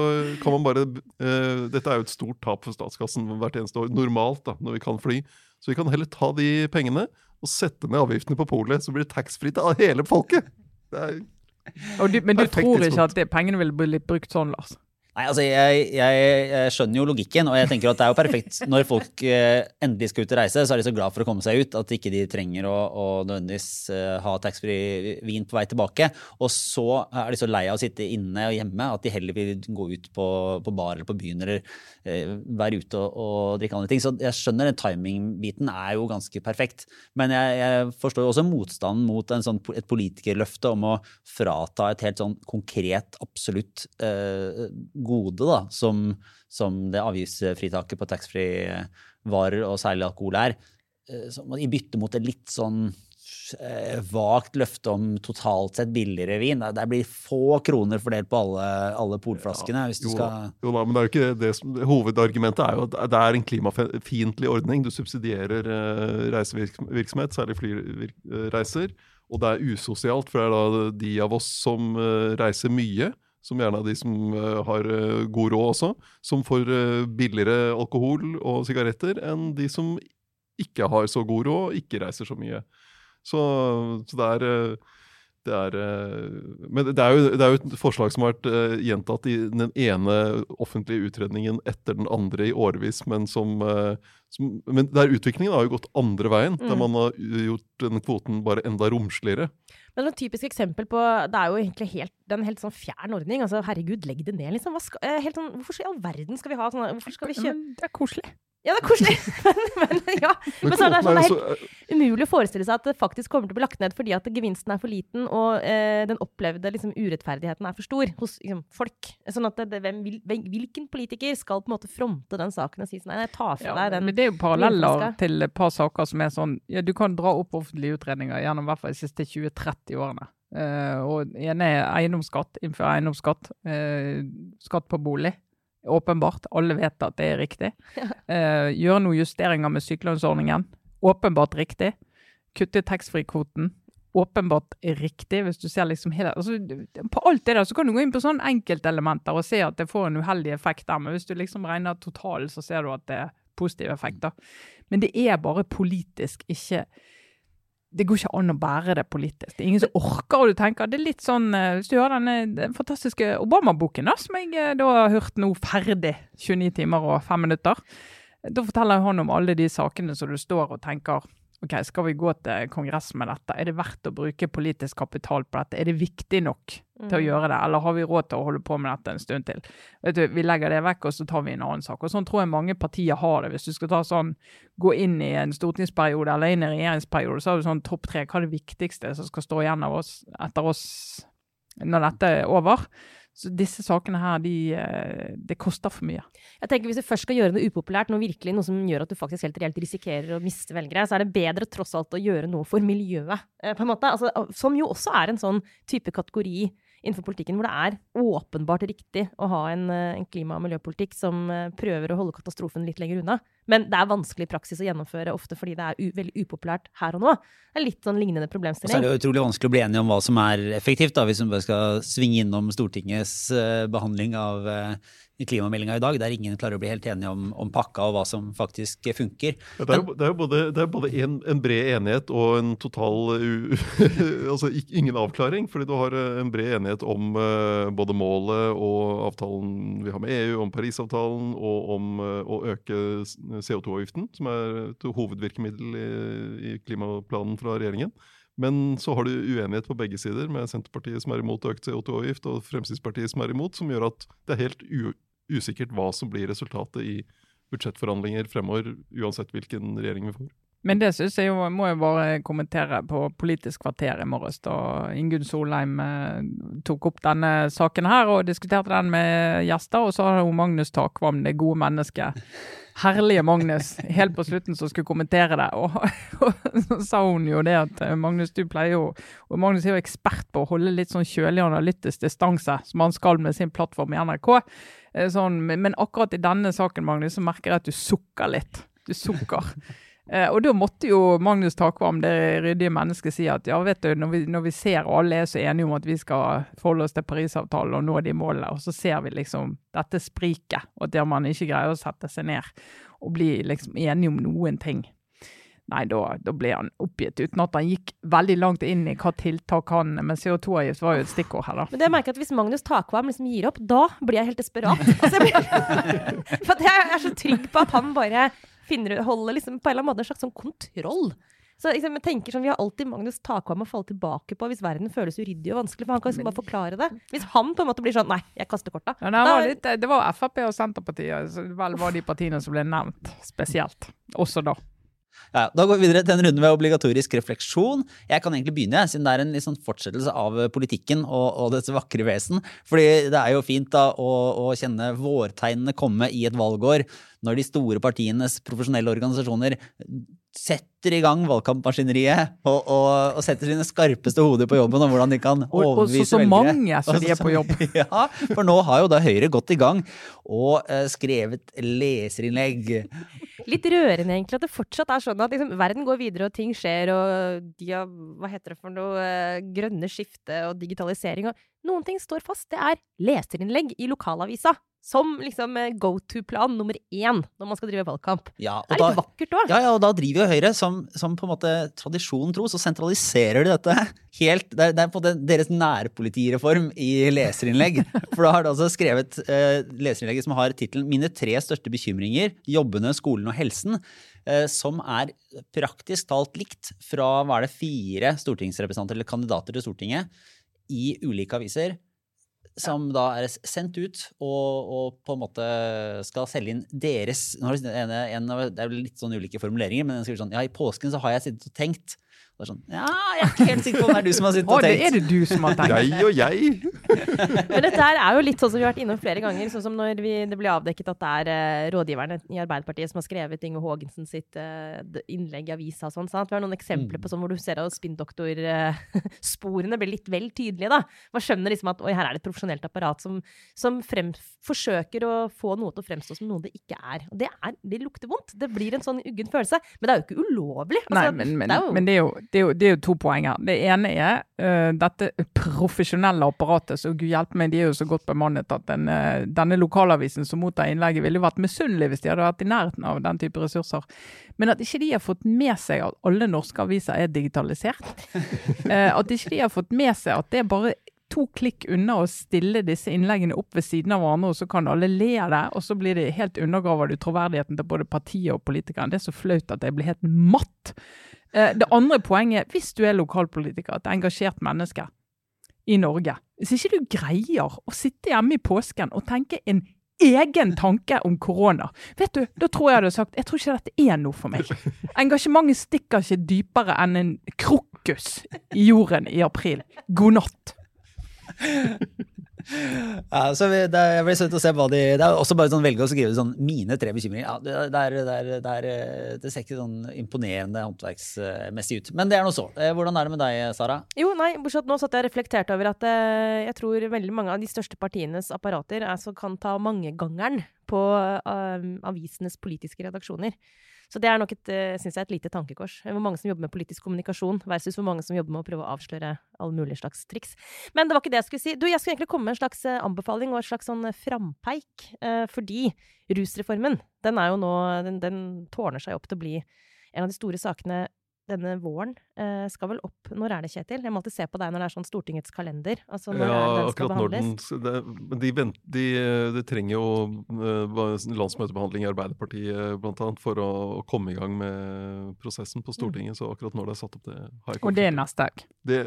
kan man bare uh, Dette er jo et stort tap for statskassen hvert eneste år, normalt, da, når vi kan fly. Så vi kan heller ta de pengene og sette ned avgiftene på polet, så blir det taxfree til hele folket. Du, men du tror ikke at det, pengene vil bli brukt sånn, Lars? Nei, altså jeg, jeg, jeg, skjønner jo logikken, og jeg tenker at det er jo perfekt. Når folk eh, endelig skal ut og reise, så er de så glad for å komme seg ut at ikke de trenger å, å nødvendigvis eh, ha taxfree vin på vei tilbake. Og så er de så lei av å sitte inne og hjemme at de heller vil gå ut på, på bar eller på byen eller eh, være ute og, og, drikke andre ting. Så jeg skjønner den timingbiten er jo ganske perfekt. Men jeg, jeg forstår jo også motstanden mot sånn, et politikerløfte om å frata et helt sånn konkret, absolutt eh, gode da, som, som det avgiftsfritaket på taxfree-varer og særlig alkohol er, eh, i bytte mot et litt sånn eh, vagt løfte om totalt sett billigere vin. Det blir få kroner fordelt på alle, alle polflaskene. hvis du jo, skal... Jo da, men det er jo ikke det som, Hovedargumentet er jo at det er en klimafiendtlig ordning. Du subsidierer eh, reisevirksomhet, særlig flyreiser. Og det er usosialt, for det er da de av oss som reiser mye, som gjerne er de som uh, har uh, god råd også, som får uh, billigere alkohol og sigaretter enn de som ikke har så god råd og ikke reiser så mye. Så, så det er det er, men det er, jo, det er, jo, et forslag som har vært gjentatt i den ene offentlige utredningen etter den andre i årevis, men som, som men der utviklingen har jo gått andre veien, mm. der man har gjort den kvoten bare enda romsligere. Men et typisk eksempel på Det er jo egentlig helt, det er en helt sånn fjern ordning. altså Herregud, legg det ned, liksom. Skal, eh, helt sånn, hvorfor i all verden skal vi ha sånn Hvorfor skal vi kjøpe Det er koselig. Ja, det er koselig, men, men ja. Men så er det, sånn, det er helt umulig å forestille seg at det faktisk kommer til å bli lagt ned fordi at gevinsten er for liten og eh, den opplevde liksom, urettferdigheten er for stor hos liksom, folk. Sånn at det, hvem, Hvilken politiker skal på en måte fronte den saken og si sånn Nei, ta fra ja, deg den Men det er jo paralleller til et par saker som er sånn ja, Du kan dra opp offentlige utredninger gjennom i hvert fall de siste 20-30 årene. Uh, og ene er eiendomsskatt, innføre eiendomsskatt. Uh, skatt på bolig åpenbart. Alle vet at det er riktig. Eh, gjøre noen justeringer med sykelønnsordningen. Åpenbart riktig. Kutte taxfree-kvoten. Åpenbart riktig. hvis du ser liksom hele, altså, På alt det der så kan du gå inn på sånne enkeltelementer og se at det får en uheldig effekt der. Men hvis du liksom regner totalen, så ser du at det er positive effekter. Men det er bare politisk, ikke det går ikke an å bære det politisk. Det er ingen som orker. og du tenker, det er litt sånn, eh, Hvis du hører denne den fantastiske Obama-boken, som jeg eh, da har hørt nå ferdig 29 timer og 5 minutter, da forteller han om alle de sakene som du står og tenker ok, skal vi gå til Kongressen med dette? Er det verdt å bruke politisk kapital på dette? Er det viktig nok. Til å mm. gjøre det, eller har vi råd til å holde på med dette en stund til? Vet du, Vi legger det vekk, og så tar vi en annen sak. Og Sånn tror jeg mange partier har det. Hvis du skal ta sånn, gå inn i en stortingsperiode eller inn i en regjeringsperiode, så har du sånn topp tre. Hva er det viktigste som skal stå igjen av oss etter oss når dette er over? Så disse sakene her, de, eh, det koster for mye. Jeg tenker Hvis du først skal gjøre noe upopulært, noe virkelig, noe som gjør at du faktisk helt reelt risikerer å miste velgere, så er det bedre tross alt å gjøre noe for miljøet, eh, på en måte. Altså, som jo også er en sånn type kategori innenfor politikken hvor det er åpenbart riktig å ha en, eh, en klima- og miljøpolitikk som eh, prøver å holde katastrofen litt lenger unna. Men det er vanskelig praksis å gjennomføre, ofte fordi det er veldig upopulært her og nå. Det er litt sånn lignende problemstilling. Og så er det jo utrolig vanskelig å bli enige om hva som er effektivt, da, hvis man bare skal svinge innom Stortingets eh, behandling av eh, klimameldinga i dag, der ingen klarer å bli helt enige om, om pakka og hva som faktisk funker. Ja, det er jo, det er jo både, det er både en, en bred enighet og en total u, Altså ingen avklaring, fordi du har eh, en bred enighet om uh, både målet og avtalen vi har med EU, om Parisavtalen og om uh, å øke CO2-avgiften, som er et hovedvirkemiddel i, i klimaplanen fra regjeringen. Men så har du uenighet på begge sider, med Senterpartiet som er imot økt CO2-avgift, og Fremskrittspartiet som er imot, som gjør at det er helt u, usikkert hva som blir resultatet i budsjettforhandlinger fremover, uansett hvilken regjering vi får. Men det synes jeg jo, må jeg bare kommentere på Politisk kvarter i morges, da Ingunn Solheim eh, tok opp denne saken her og diskuterte den med gjester. Og så hadde hun Magnus Takvam, det gode mennesket. Herlige Magnus, helt på slutten som skulle kommentere det. Og, og så sa hun jo det at eh, Magnus, du pleier jo Og Magnus er jo ekspert på å holde litt sånn kjølig analytisk distanse, som han skal med sin plattform i NRK. Eh, Sånn, men akkurat i denne saken, Magnus, så merker jeg at du sukker litt. Du sukker. Eh, og da måtte jo Magnus Takvam, det ryddige mennesket, si at ja, vet du, når vi, når vi ser alle er så enige om at vi skal forholde oss til Parisavtalen og nå de målene, og så ser vi liksom dette spriket, og der man ikke greier å sette seg ned og bli liksom enige om noen ting. Nei, da, da ble han oppgitt, uten at han gikk veldig langt inn i hva tiltak han Men CO2-avgift var jo et stikkord her, da. Men det merker jeg at hvis Magnus Takvam liksom gir opp, da blir jeg helt desperat. Altså, jeg blir, for jeg er så trygg på at han bare finner, holder liksom på en eller annen måte en slags sånn kontroll. Så liksom, jeg tenker sånn, Vi har alltid Magnus Takvam å falle tilbake på hvis verden føles uryddig og vanskelig. For han kan liksom bare forklare det. Hvis han på en måte blir sånn Nei, jeg kaster korta. Ja, det, var litt, det var Frp og Senterpartiet vel var de partiene som ble nevnt spesielt, også da. Ja, da går vi videre til en runde med obligatorisk refleksjon. Jeg kan egentlig begynne, siden det er en liksom fortsettelse av politikken og, og dets vakre vesen. Fordi det er jo fint da å, å kjenne vårtegnene komme i et valgår når de store partienes profesjonelle organisasjoner setter i gang valgkampmaskineriet og, og, og setter sine skarpeste hoder på jobben om hvordan de kan Og, og så, så velgere. mange som de er på jobb. Ja, for nå har jo da Høyre gått i gang og uh, skrevet leserinnlegg. Litt rørende egentlig at det fortsatt er sånn at liksom, verden går videre og ting skjer, og de har, hva heter det for noe, eh, grønne skifte og digitalisering, og noen ting står fast. Det er leserinnlegg i lokalavisa. Som liksom eh, go to-plan nummer én når man skal drive valgkamp. Ja, Det er er da, litt vakkert òg. Ja, ja, og da driver jo Høyre, som, som på en måte tradisjonen tro, så sentraliserer de dette helt Det er, det er på en måte deres nærpolitireform i leserinnlegg. For da har de altså skrevet eh, leserinnlegget som har tittelen 'Mine tre største bekymringer jobbene, skolen og helsen'. Eh, som er praktisk talt likt fra hva er det, fire stortingsrepresentanter eller kandidater til Stortinget i ulike aviser som da er sendt ut og, og på en måte skal selge inn deres en, en, Det er vel litt sånn ulike formuleringer, men den skriver sånn Ja, i påsken så har jeg sittet og tenkt. Og det er sånn, ja, jeg er ikke helt sikker på om det er du som har sittet Å, det er det du som har tenkt. Jeg og jeg! Men dette her er jo litt sånn som vi har vært innom flere ganger. Sånn som når vi, det ble avdekket at det er uh, rådgiverne i Arbeiderpartiet som har skrevet Inge Haagensen sitt uh, innlegg i avisa og sånn. sant? Vi har noen eksempler på sånn hvor du ser at spinndoktorsporene blir litt vel tydelige. da. Man skjønner liksom at oi, her er det et profesjonelt apparat som, som frem, forsøker å få noe til å fremstå som noe det ikke er. Og det, er, det lukter vondt. Det blir en sånn uggen følelse. Men det er jo ikke ulovlig. Nei, Altså, men, men, det er jo- men det, er jo, det, er jo, det er jo to poeng her. Det ene er uh, dette profesjonelle apparatet, så gud hjelpe meg, de er jo så godt bemannet at den, uh, denne lokalavisen som mottar innlegget ville vært misunnelig hvis de hadde vært i nærheten av den type ressurser. Men at ikke de har fått med seg at alle norske aviser er digitalisert. Uh, at ikke de har fått med seg at det er bare to klikk unna å stille disse innleggene opp ved siden av hverandre, og så kan alle le av det, og så blir det helt undergraver du troverdigheten til både partiet og politikeren. Det er så flaut at jeg blir helt matt. Eh, Det andre poenget, hvis du er lokalpolitiker, et engasjert menneske i Norge, hvis ikke du greier å sitte hjemme i påsken og tenke en egen tanke om korona, vet du, da tror jeg jeg hadde sagt jeg tror ikke dette er noe for meg. Engasjementet stikker ikke dypere enn en krokus i jorden i april. God natt. Ja, så vi, det, jeg blir spent å se hva de Det er også bare sånn velge å skrive sånn 'mine tre bekymringer'. Ja, det, er, det, er, det, er, det ser ikke sånn imponerende håndverksmessig ut. Men det er nå så. Eh, Hvordan er det med deg, Sara? Jo, nei, bortsett nå satt jeg og reflekterte over at eh, jeg tror veldig mange av de største partienes apparater er som kan ta mangegangeren på uh, avisenes politiske redaksjoner. Så det er nok et, uh, synes jeg, et lite tankekors. Hvor mange som jobber med politisk kommunikasjon versus hvor mange som jobber med å prøve å avsløre alle mulige slags triks. Men det var ikke det jeg skulle si. Du, jeg skulle egentlig komme med en slags eh, anbefaling og et slags sånn eh, frampeik. eh, fordi rusreformen, den er jo nå den, den tårner seg opp til å bli en av de store sakene denne våren. Eh, skal vel opp Når er det, Kjetil? Jeg må alltid se på deg når det er sånn Stortingets kalender. Altså når Ja, det den skal behandles? den det, de, vent, de, de trenger jo eh, landsmøtebehandling i Arbeiderpartiet annet, for å, å komme i gang med prosessen på Stortinget. Så akkurat når det er satt opp, det har jeg ikke Og det er neste dag? det,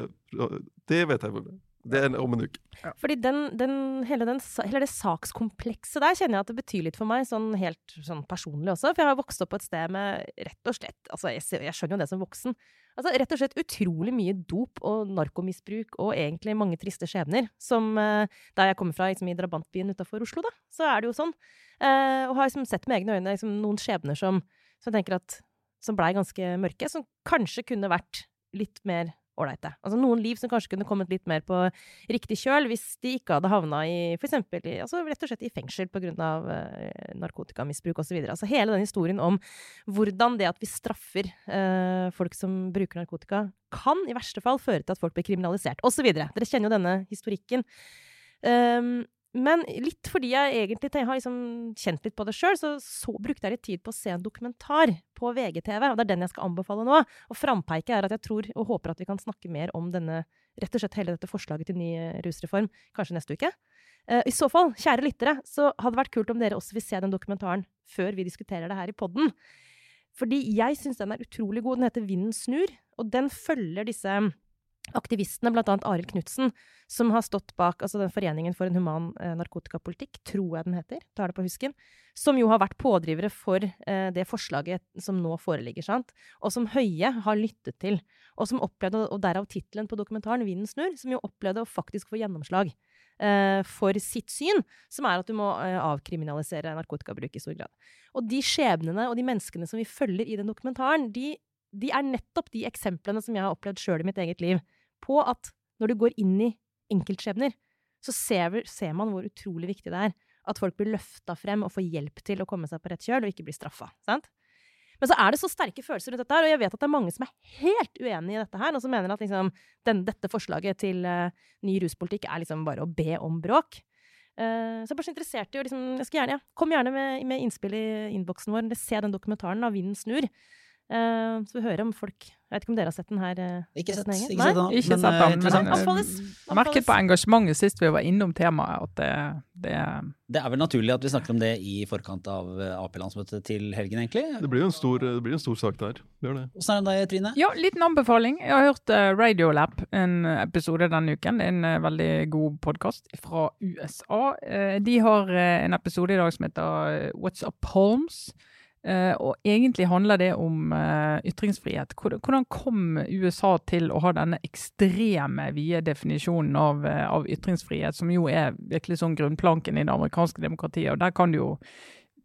det vet jeg. Det er om en uke. Fordi den, den, hele, den, hele det sakskomplekset der kjenner jeg at det betyr litt for meg, sånn helt sånn personlig også. For jeg har vokst opp på et sted med rett og slett Altså, jeg, jeg skjønner jo det som voksen. Altså, rett og slett utrolig mye dop og narkomisbruk og egentlig mange triste skjebner. Som eh, der jeg kommer fra, liksom, i drabantbyen utafor Oslo, da, så er det jo sånn. Eh, og har liksom sett med egne øyne liksom, noen skjebner som, som Som blei ganske mørke, som kanskje kunne vært litt mer ålreite. Altså noen liv som kanskje kunne kommet litt mer på riktig kjøl hvis de ikke hadde havna i eksempel altså rett og slett i fengsel pga. Uh, narkotikamisbruk osv. Altså hele den historien om hvordan det at vi straffer eh, folk som bruker narkotika, kan i verste fall føre til at folk blir kriminalisert, osv. Dere kjenner jo denne historikken. Um, men litt fordi jeg egentlig jeg har liksom kjent litt på det sjøl, så, så brukte jeg litt tid på å se en dokumentar på VGTV, og det er den jeg skal anbefale nå. Og frampeiket er at jeg tror og håper at vi kan snakke mer om denne, rett og slett hele dette forslaget til ny eh, rusreform, kanskje neste uke. Eh, I så fall, kjære lyttere, så hadde det vært kult om dere også vil se den dokumentaren før vi diskuterer det her i podden. Fordi jeg syns den er utrolig god. Den heter Vinden snur, og den følger disse aktivistene, annet Arild Knutsen, som har stått bak altså den Foreningen for en human eh, narkotikapolitikk, tror jeg den heter, tar det på husken, som jo har vært pådrivere for eh, det forslaget som nå foreligger, sant, og som Høie har lyttet til, og som opplevde, og derav tittelen på dokumentaren, Vinden snur, som jo opplevde å faktisk få gjennomslag eh, for sitt syn, som er at du må eh, avkriminalisere narkotikabruk i stor grad. Og de skjebnene og de menneskene som vi følger i den dokumentaren, de, de er nettopp de eksemplene som jeg har opplevd sjøl i mitt eget liv, på at når du går inn i enkeltskjebner, så ser, ser man hvor utrolig viktig det er at folk blir løfta frem og får hjelp til å komme seg på rett kjøl, og ikke blir straffa. Men så er det så sterke følelser rundt dette her, og jeg vet at det er mange som er helt uenig i dette her, og som mener at liksom, den, dette forslaget til uh, ny ruspolitikk er liksom bare å be om bråk. Uh, så jeg er bare så interessert i å liksom, jeg skal gjerne, ja, Kom gjerne med, med innspill i innboksen vår, se den dokumentaren av Vinden snur. Eh, så vi hører om folk Jeg vet ikke om dere har sett den her? eh, Ikke sett ikke sett den, Ikke men, sett eh, den, men, men. Jeg merket på engasjementet sist vi var innom temaet, at det, det Det er vel naturlig at vi snakker om det i forkant av Ap-landsmøtet til helgen, egentlig. Det blir jo en stor, det blir en stor sak der. Det gjør det. Åssen er det med deg, Trine? Ja, liten anbefaling. Jeg har hørt Radiolab, en episode denne uken. Det en veldig god podkast fra USA. De har en episode i dag som heter What's Up Holmes. Eh, og egentlig handler det om eh, ytringsfrihet. Hvordan, kom USA til å ha denne ekstreme vide definisjonen av, eh, av ytringsfrihet, som jo er virkelig sånn grunnplanken i det amerikanske demokratiet. Og der kan det jo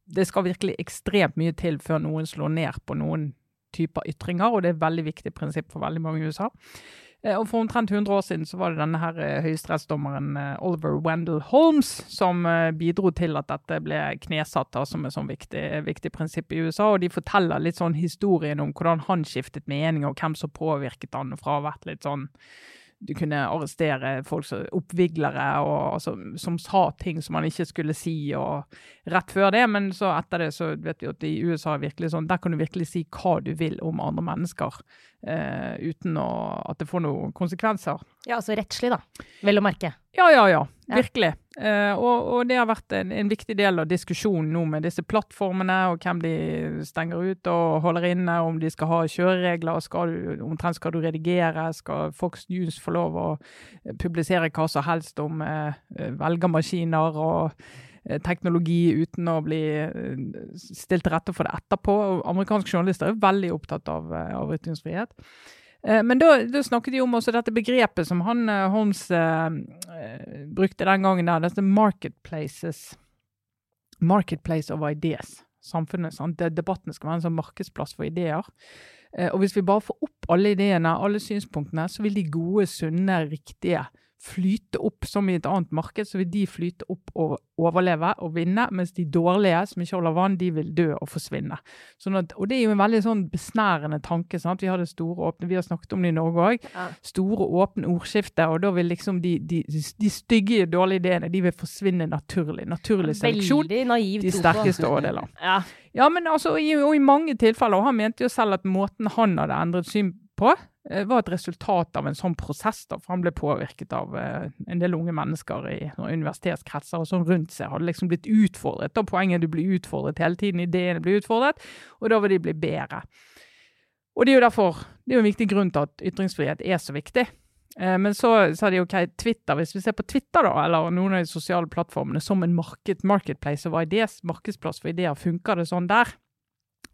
Det skal virkelig ekstremt mye til før noen slår ned på noen typer ytringer, og det er et veldig viktig prinsipp for veldig mange i USA. Eh, Og For omtrent 100 år siden så var det denne her eh, høyesterettsdommeren eh, Oliver Wendell Holmes som bidro til at dette ble knesatt da, som et sånn viktig, viktig prinsipp i USA. Og de forteller litt sånn historien om hvordan han skiftet mening, og hvem som påvirket han fra å ha vært litt sånn du kunne arrestere folk som oppviglere og, altså, som sa ting som man ikke skulle si. og Rett før det, men så etter det så vet vi at i USA er virkelig sånn, der kan du virkelig si hva du vil om andre mennesker eh, uten å, at det får noen konsekvenser. Ja, altså rettslig, da. Vel å merke. Ja, ja, ja. Ja. Virkelig. Eh, og, og det har vært en, en viktig del av diskusjonen nå med disse plattformene og hvem de stenger ut og holder inne, om de skal ha kjøreregler, skal du, omtrent skal du redigere, skal Fox News få lov å eh, publisere hva som helst om eh, eh, velgermaskiner og teknologi uten å bli stilt til rette for det etterpå. Amerikanske journalister er veldig opptatt av, av ytringsfrihet. Eh, Men da, da snakket de om også dette begrepet som han eh, Holmes eh, eh, brukte den gangen der, dette marketplaces. Marketplace of ideas. Samfunnet, sant? Debatten skal være en sånn markedsplass for ideer. Eh, og hvis vi bare får opp alle ideene, alle synspunktene, så vil de gode, sunne, riktige flyte opp som i et annet marked, så vil de flyte opp og overleve og vinne, mens de dårlige som ikke holder vann, de vil dø og forsvinne. Sånn at, og det er jo en veldig sånn besnærende tanke. sant? Vi har det store åpne, vi har snakket om det i Norge òg. Ja. Store åpne ordskifte, og da vil liksom de, de, de stygge, dårlige ideene de vil forsvinne naturlig. Naturlig seleksjon. De sterkeste overdelene. Ja. Ja, men altså, i, og i mange tilfeller, og han mente jo selv at måten han hadde endret syn på, var et resultat av en sånn prosess, da, for han ble påvirket av eh, en del unge mennesker i universitetskretser og sånn rundt seg. Hadde liksom blitt utfordret. da Poenget er du blir utfordret hele tiden, ideene blir utfordret, og da vil de bli bedre. Og det er jo derfor, det er jo en viktig grunn til at ytringsfrihet er så viktig. Eh, Men så sa de ok, Twitter, hvis vi ser på Twitter da, eller noen av de sosiale plattformene som en market, marketplace of det markedsplass for ideer, funker det sånn der?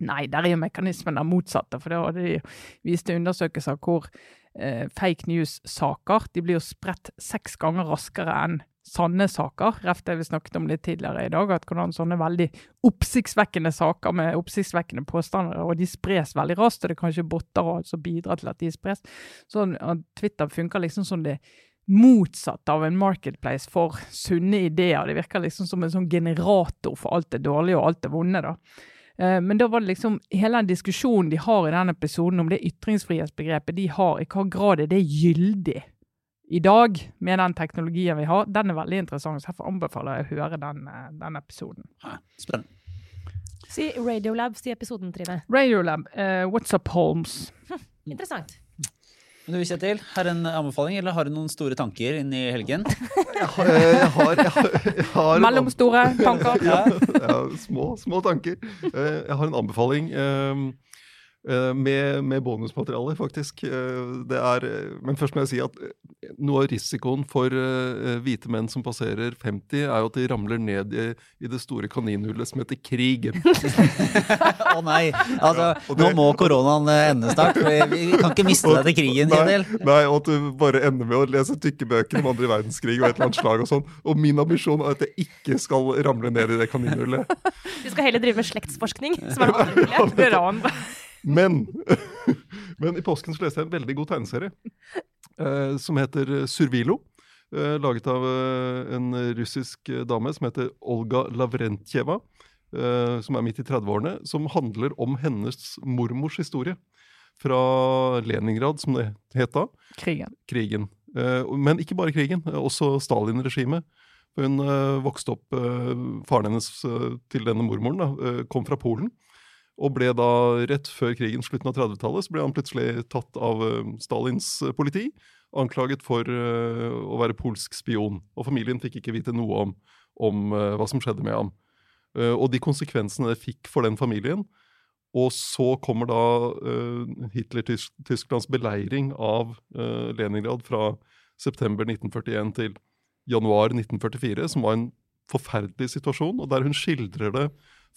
Nei, der er jo mekanismen det motsatte. For det var det de viste undersøkelser hvor eh, fake news-saker de blir jo spredt seks ganger raskere enn sanne saker. Ref det vi snakket om litt tidligere i dag, at hvordan sånne veldig oppsiktsvekkende saker med oppsiktsvekkende påstander, og de spres veldig raskt, og det kan ikke botter og alt som til at de spres. Sånn at Twitter funker liksom som det motsatte av en marketplace for sunne ideer. Det virker liksom som en sånn generator for alt det dårlige og alt det vonde. da. Eh, Men da var det liksom hele den diskusjonen de har i denne episoden om det ytringsfrihetsbegrepet de har, i hva grad er det gyldig i dag med den teknologien vi har, den er veldig interessant. så Derfor anbefaler jeg å høre den, eh, den episoden. Spennende. Si Radiolab, si episoden, Trine. Radiolab, uh, What's Up Holmes? Interessant. Men du, Kjetil, har en anbefaling, eller har du noen store tanker inn i helgen? Jeg har, jeg har, jeg har, jeg har Mellomstore tanker? Ja. ja, små, små tanker. Eh, Jeg har en anbefaling eh, eh, med, med bonusmateriale, faktisk. Eh, Det er, eh, men først må jeg si at eh, noe av risikoen for eh, hvite menn som passerer 50, er jo at de ramler ned i, i det store kaninhullet som heter krig. Å nei! Altså, og nå må koronaen eh, ende snart. Vi, vi kan ikke miste deg til krigen, Nei, Kjetil. nei, og at du bare ender med å lese tykke bøker om andre verdenskrig og et eller annet slag og sånn. Og min ambisjon er at jeg ikke skal ramle ned i det kaninhullet. Du skal heller drive med slektsforskning, som er det andre Men, men i påsken så leste jeg en veldig god tegneserie eh, som heter Survilo. Eh, laget av eh, en russisk eh, dame som heter Olga Lavrentjeva. Eh, som er midt i 30-årene. Som handler om hennes mormors historie. Fra Leningrad, som det het da. Krigen. Krigen. Eh, men ikke bare krigen, også Stalin-regimet. Hun vokste opp Faren hennes til denne mormoren da, kom fra Polen. Og ble da, rett før krigen, slutten av 30-tallet, så ble han plutselig tatt av eh, Stalins eh, politi. Anklaget for eh, å være polsk spion. Og familien fikk ikke vite noe om, om hva som skjedde med ham. Og de konsekvensene det fikk for den familien. Og så kommer da Hitler-Tysklands beleiring av Leningrad fra september 1941 til januar 1944, som var en forferdelig situasjon, og der hun skildrer det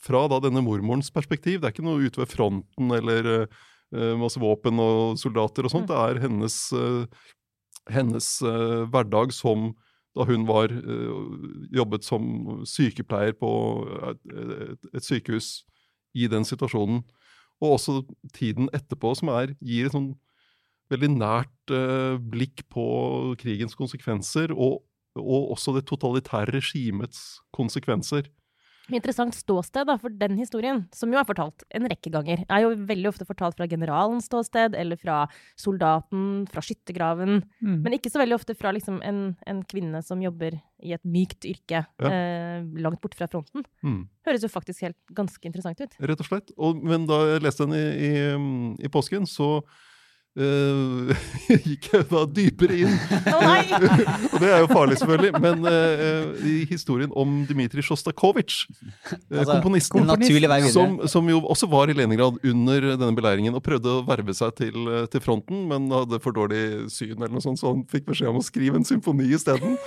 fra da denne mormorens perspektiv. Det er ikke noe ute ved fronten eller uh, masse våpen og soldater og sånt. Det er hennes, uh, hennes uh, hverdag som da hun var, jobbet som sykepleier på et, et, sykehus i den situasjonen. Og også tiden etterpå, som er, gir et sånn veldig nært blikk på krigens konsekvenser, og, og også det totalitære regimets konsekvenser. Interessant ståsted da, for den historien, som jo er fortalt en rekke ganger. Er jo veldig ofte fortalt fra generalens ståsted, eller fra soldaten, fra skyttergraven. Mm. Men ikke så veldig ofte fra liksom, en, en kvinne som jobber i et mykt yrke Ja. eh, langt borte fra fronten. Mm. Høres jo faktisk helt ganske interessant ut. Rett og slett. Og, men da jeg leste den i, i, i påsken, så eh, gikk jeg da dypere inn. Og det er jo farlig, selvfølgelig. Men uh, i historien om Dmitrij Sjostakovitsj, Altså, komponisten videre. som, som jo også var i Leningrad under denne beleiringen og prøvde å verve seg til, til fronten, men hadde for dårlig syn, eller noe sånt, så han fikk beskjed om å skrive en symfoni isteden.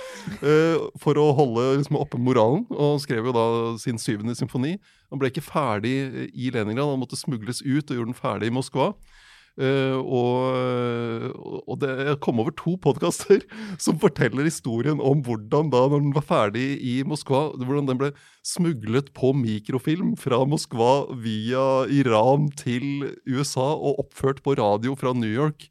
Uh, for å holde liksom, oppe moralen, og skrev jo da sin syvende symfoni. Han ble ikke ferdig i Leningrad, han måtte smugles ut og gjorde den ferdig i Moskva. Eh, og, og det, jeg kom over to podkaster som forteller historien om hvordan da, når den var ferdig i Moskva, hvordan den ble smuglet på mikrofilm fra Moskva via Iran til USA og oppført på radio fra New York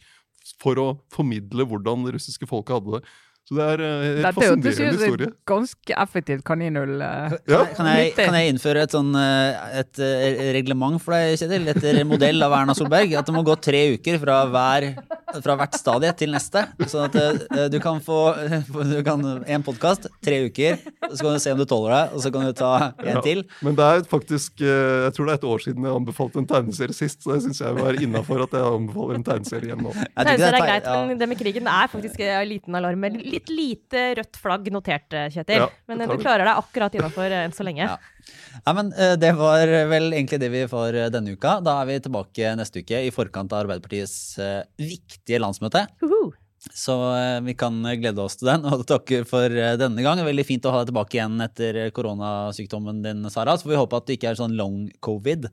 for å formidle hvordan det russiske folket hadde det. Så det er eh, en Dette hørtes fascinerende som historie. ganske effektivt kaninhull. eh. Ja. Kan jeg, kan jeg innføre et sånn eh, et eh, reglement for deg, Kjetil? Etter modell av Erna Solberg? At det må gå tre uker fra, hver, fra hvert stadie til neste. Sånn at eh, du kan få du kan, en podkast, tre uker, så kan du se om du tåler det, og så kan du ta en Ja. til. Men det er faktisk eh, Jeg tror det er et år siden jeg anbefalte en tegneserie sist, så det syns jeg var innafor at jeg anbefaler en tegneserie igjen nå. Tegneserier er det greit, men det med krigen er faktisk eh, en liten alarm. Litt lite rødt flagg notert, eh, Kjetil. Ja, men eh, du klarer deg akkurat innafor enn så lenge. Ja. Nei, men eh, Det var vel egentlig det vi får eh, denne uka. Da er vi tilbake neste uke i forkant av Arbeiderpartiets eh, viktige landsmøte. Så vi kan glede oss til den. Og takker for denne gang. Veldig fint å ha deg tilbake igjen etter koronasykdommen din, Sara. Så får vi håpe at det ikke er sånn long covid.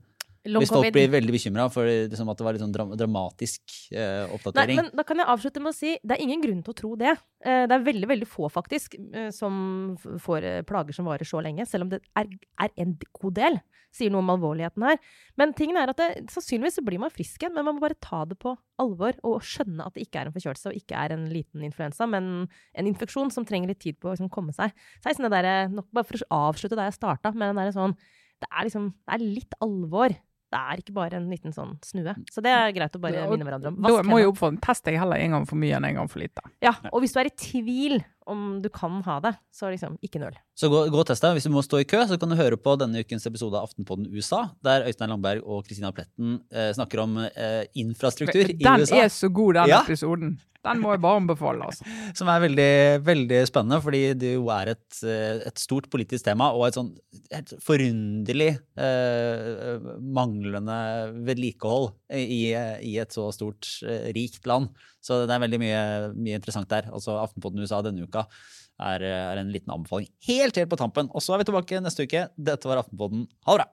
Hvis folk blir veldig bekymra for liksom, at det var litt sånn dra dramatisk eh, Nei, oppdatering. men da kan jeg avslutte med å si det er ingen grunn til å tro det. Eh, Det er veldig veldig få faktisk eh, som får eh, plager som varer så lenge, selv om det er, er en god del. Sier noe om alvorligheten her. Men tingen er at det, sannsynligvis så blir man frisk igjen, men man må bare ta det på alvor og skjønne at det ikke er en forkjølelse og ikke er en liten influensa, men en infeksjon som trenger litt tid på å liksom, komme seg. Så det sånn der, nok bare for å avslutte der jeg starta, med den derre sånn Det er liksom Det er litt alvor. Det er ikke bare en liten sånn snue. Så det er greit å bare Ja, minne hverandre om. Da må jeg oppfordre test deg heller en gang for mye enn en gang for lite. Ja, og hvis du er i tvil om du kan ha det, så liksom ikke nøl. Så gå, gå og test deg. Hvis du må stå i kø, så kan du høre på denne ukens episode av Aftenpodden USA, der Øystein Langberg og Kristina Pletten eh, snakker om eh, infrastruktur i USA. Den er så god, den Ja. episoden. Den må jeg bare anbefale. altså. Som er veldig, veldig spennende, fordi det jo er et, eh, et stort politisk tema og et sånn et forunderlig eh, manglende vedlikehold i, i et så stort, eh, rikt land. Så det er veldig mye, mye interessant der. Altså Aftenposten USA denne uka er, er en liten anbefaling helt helt på tampen. Og så er vi tilbake neste uke. Dette var Aftenposten. Ha det bra!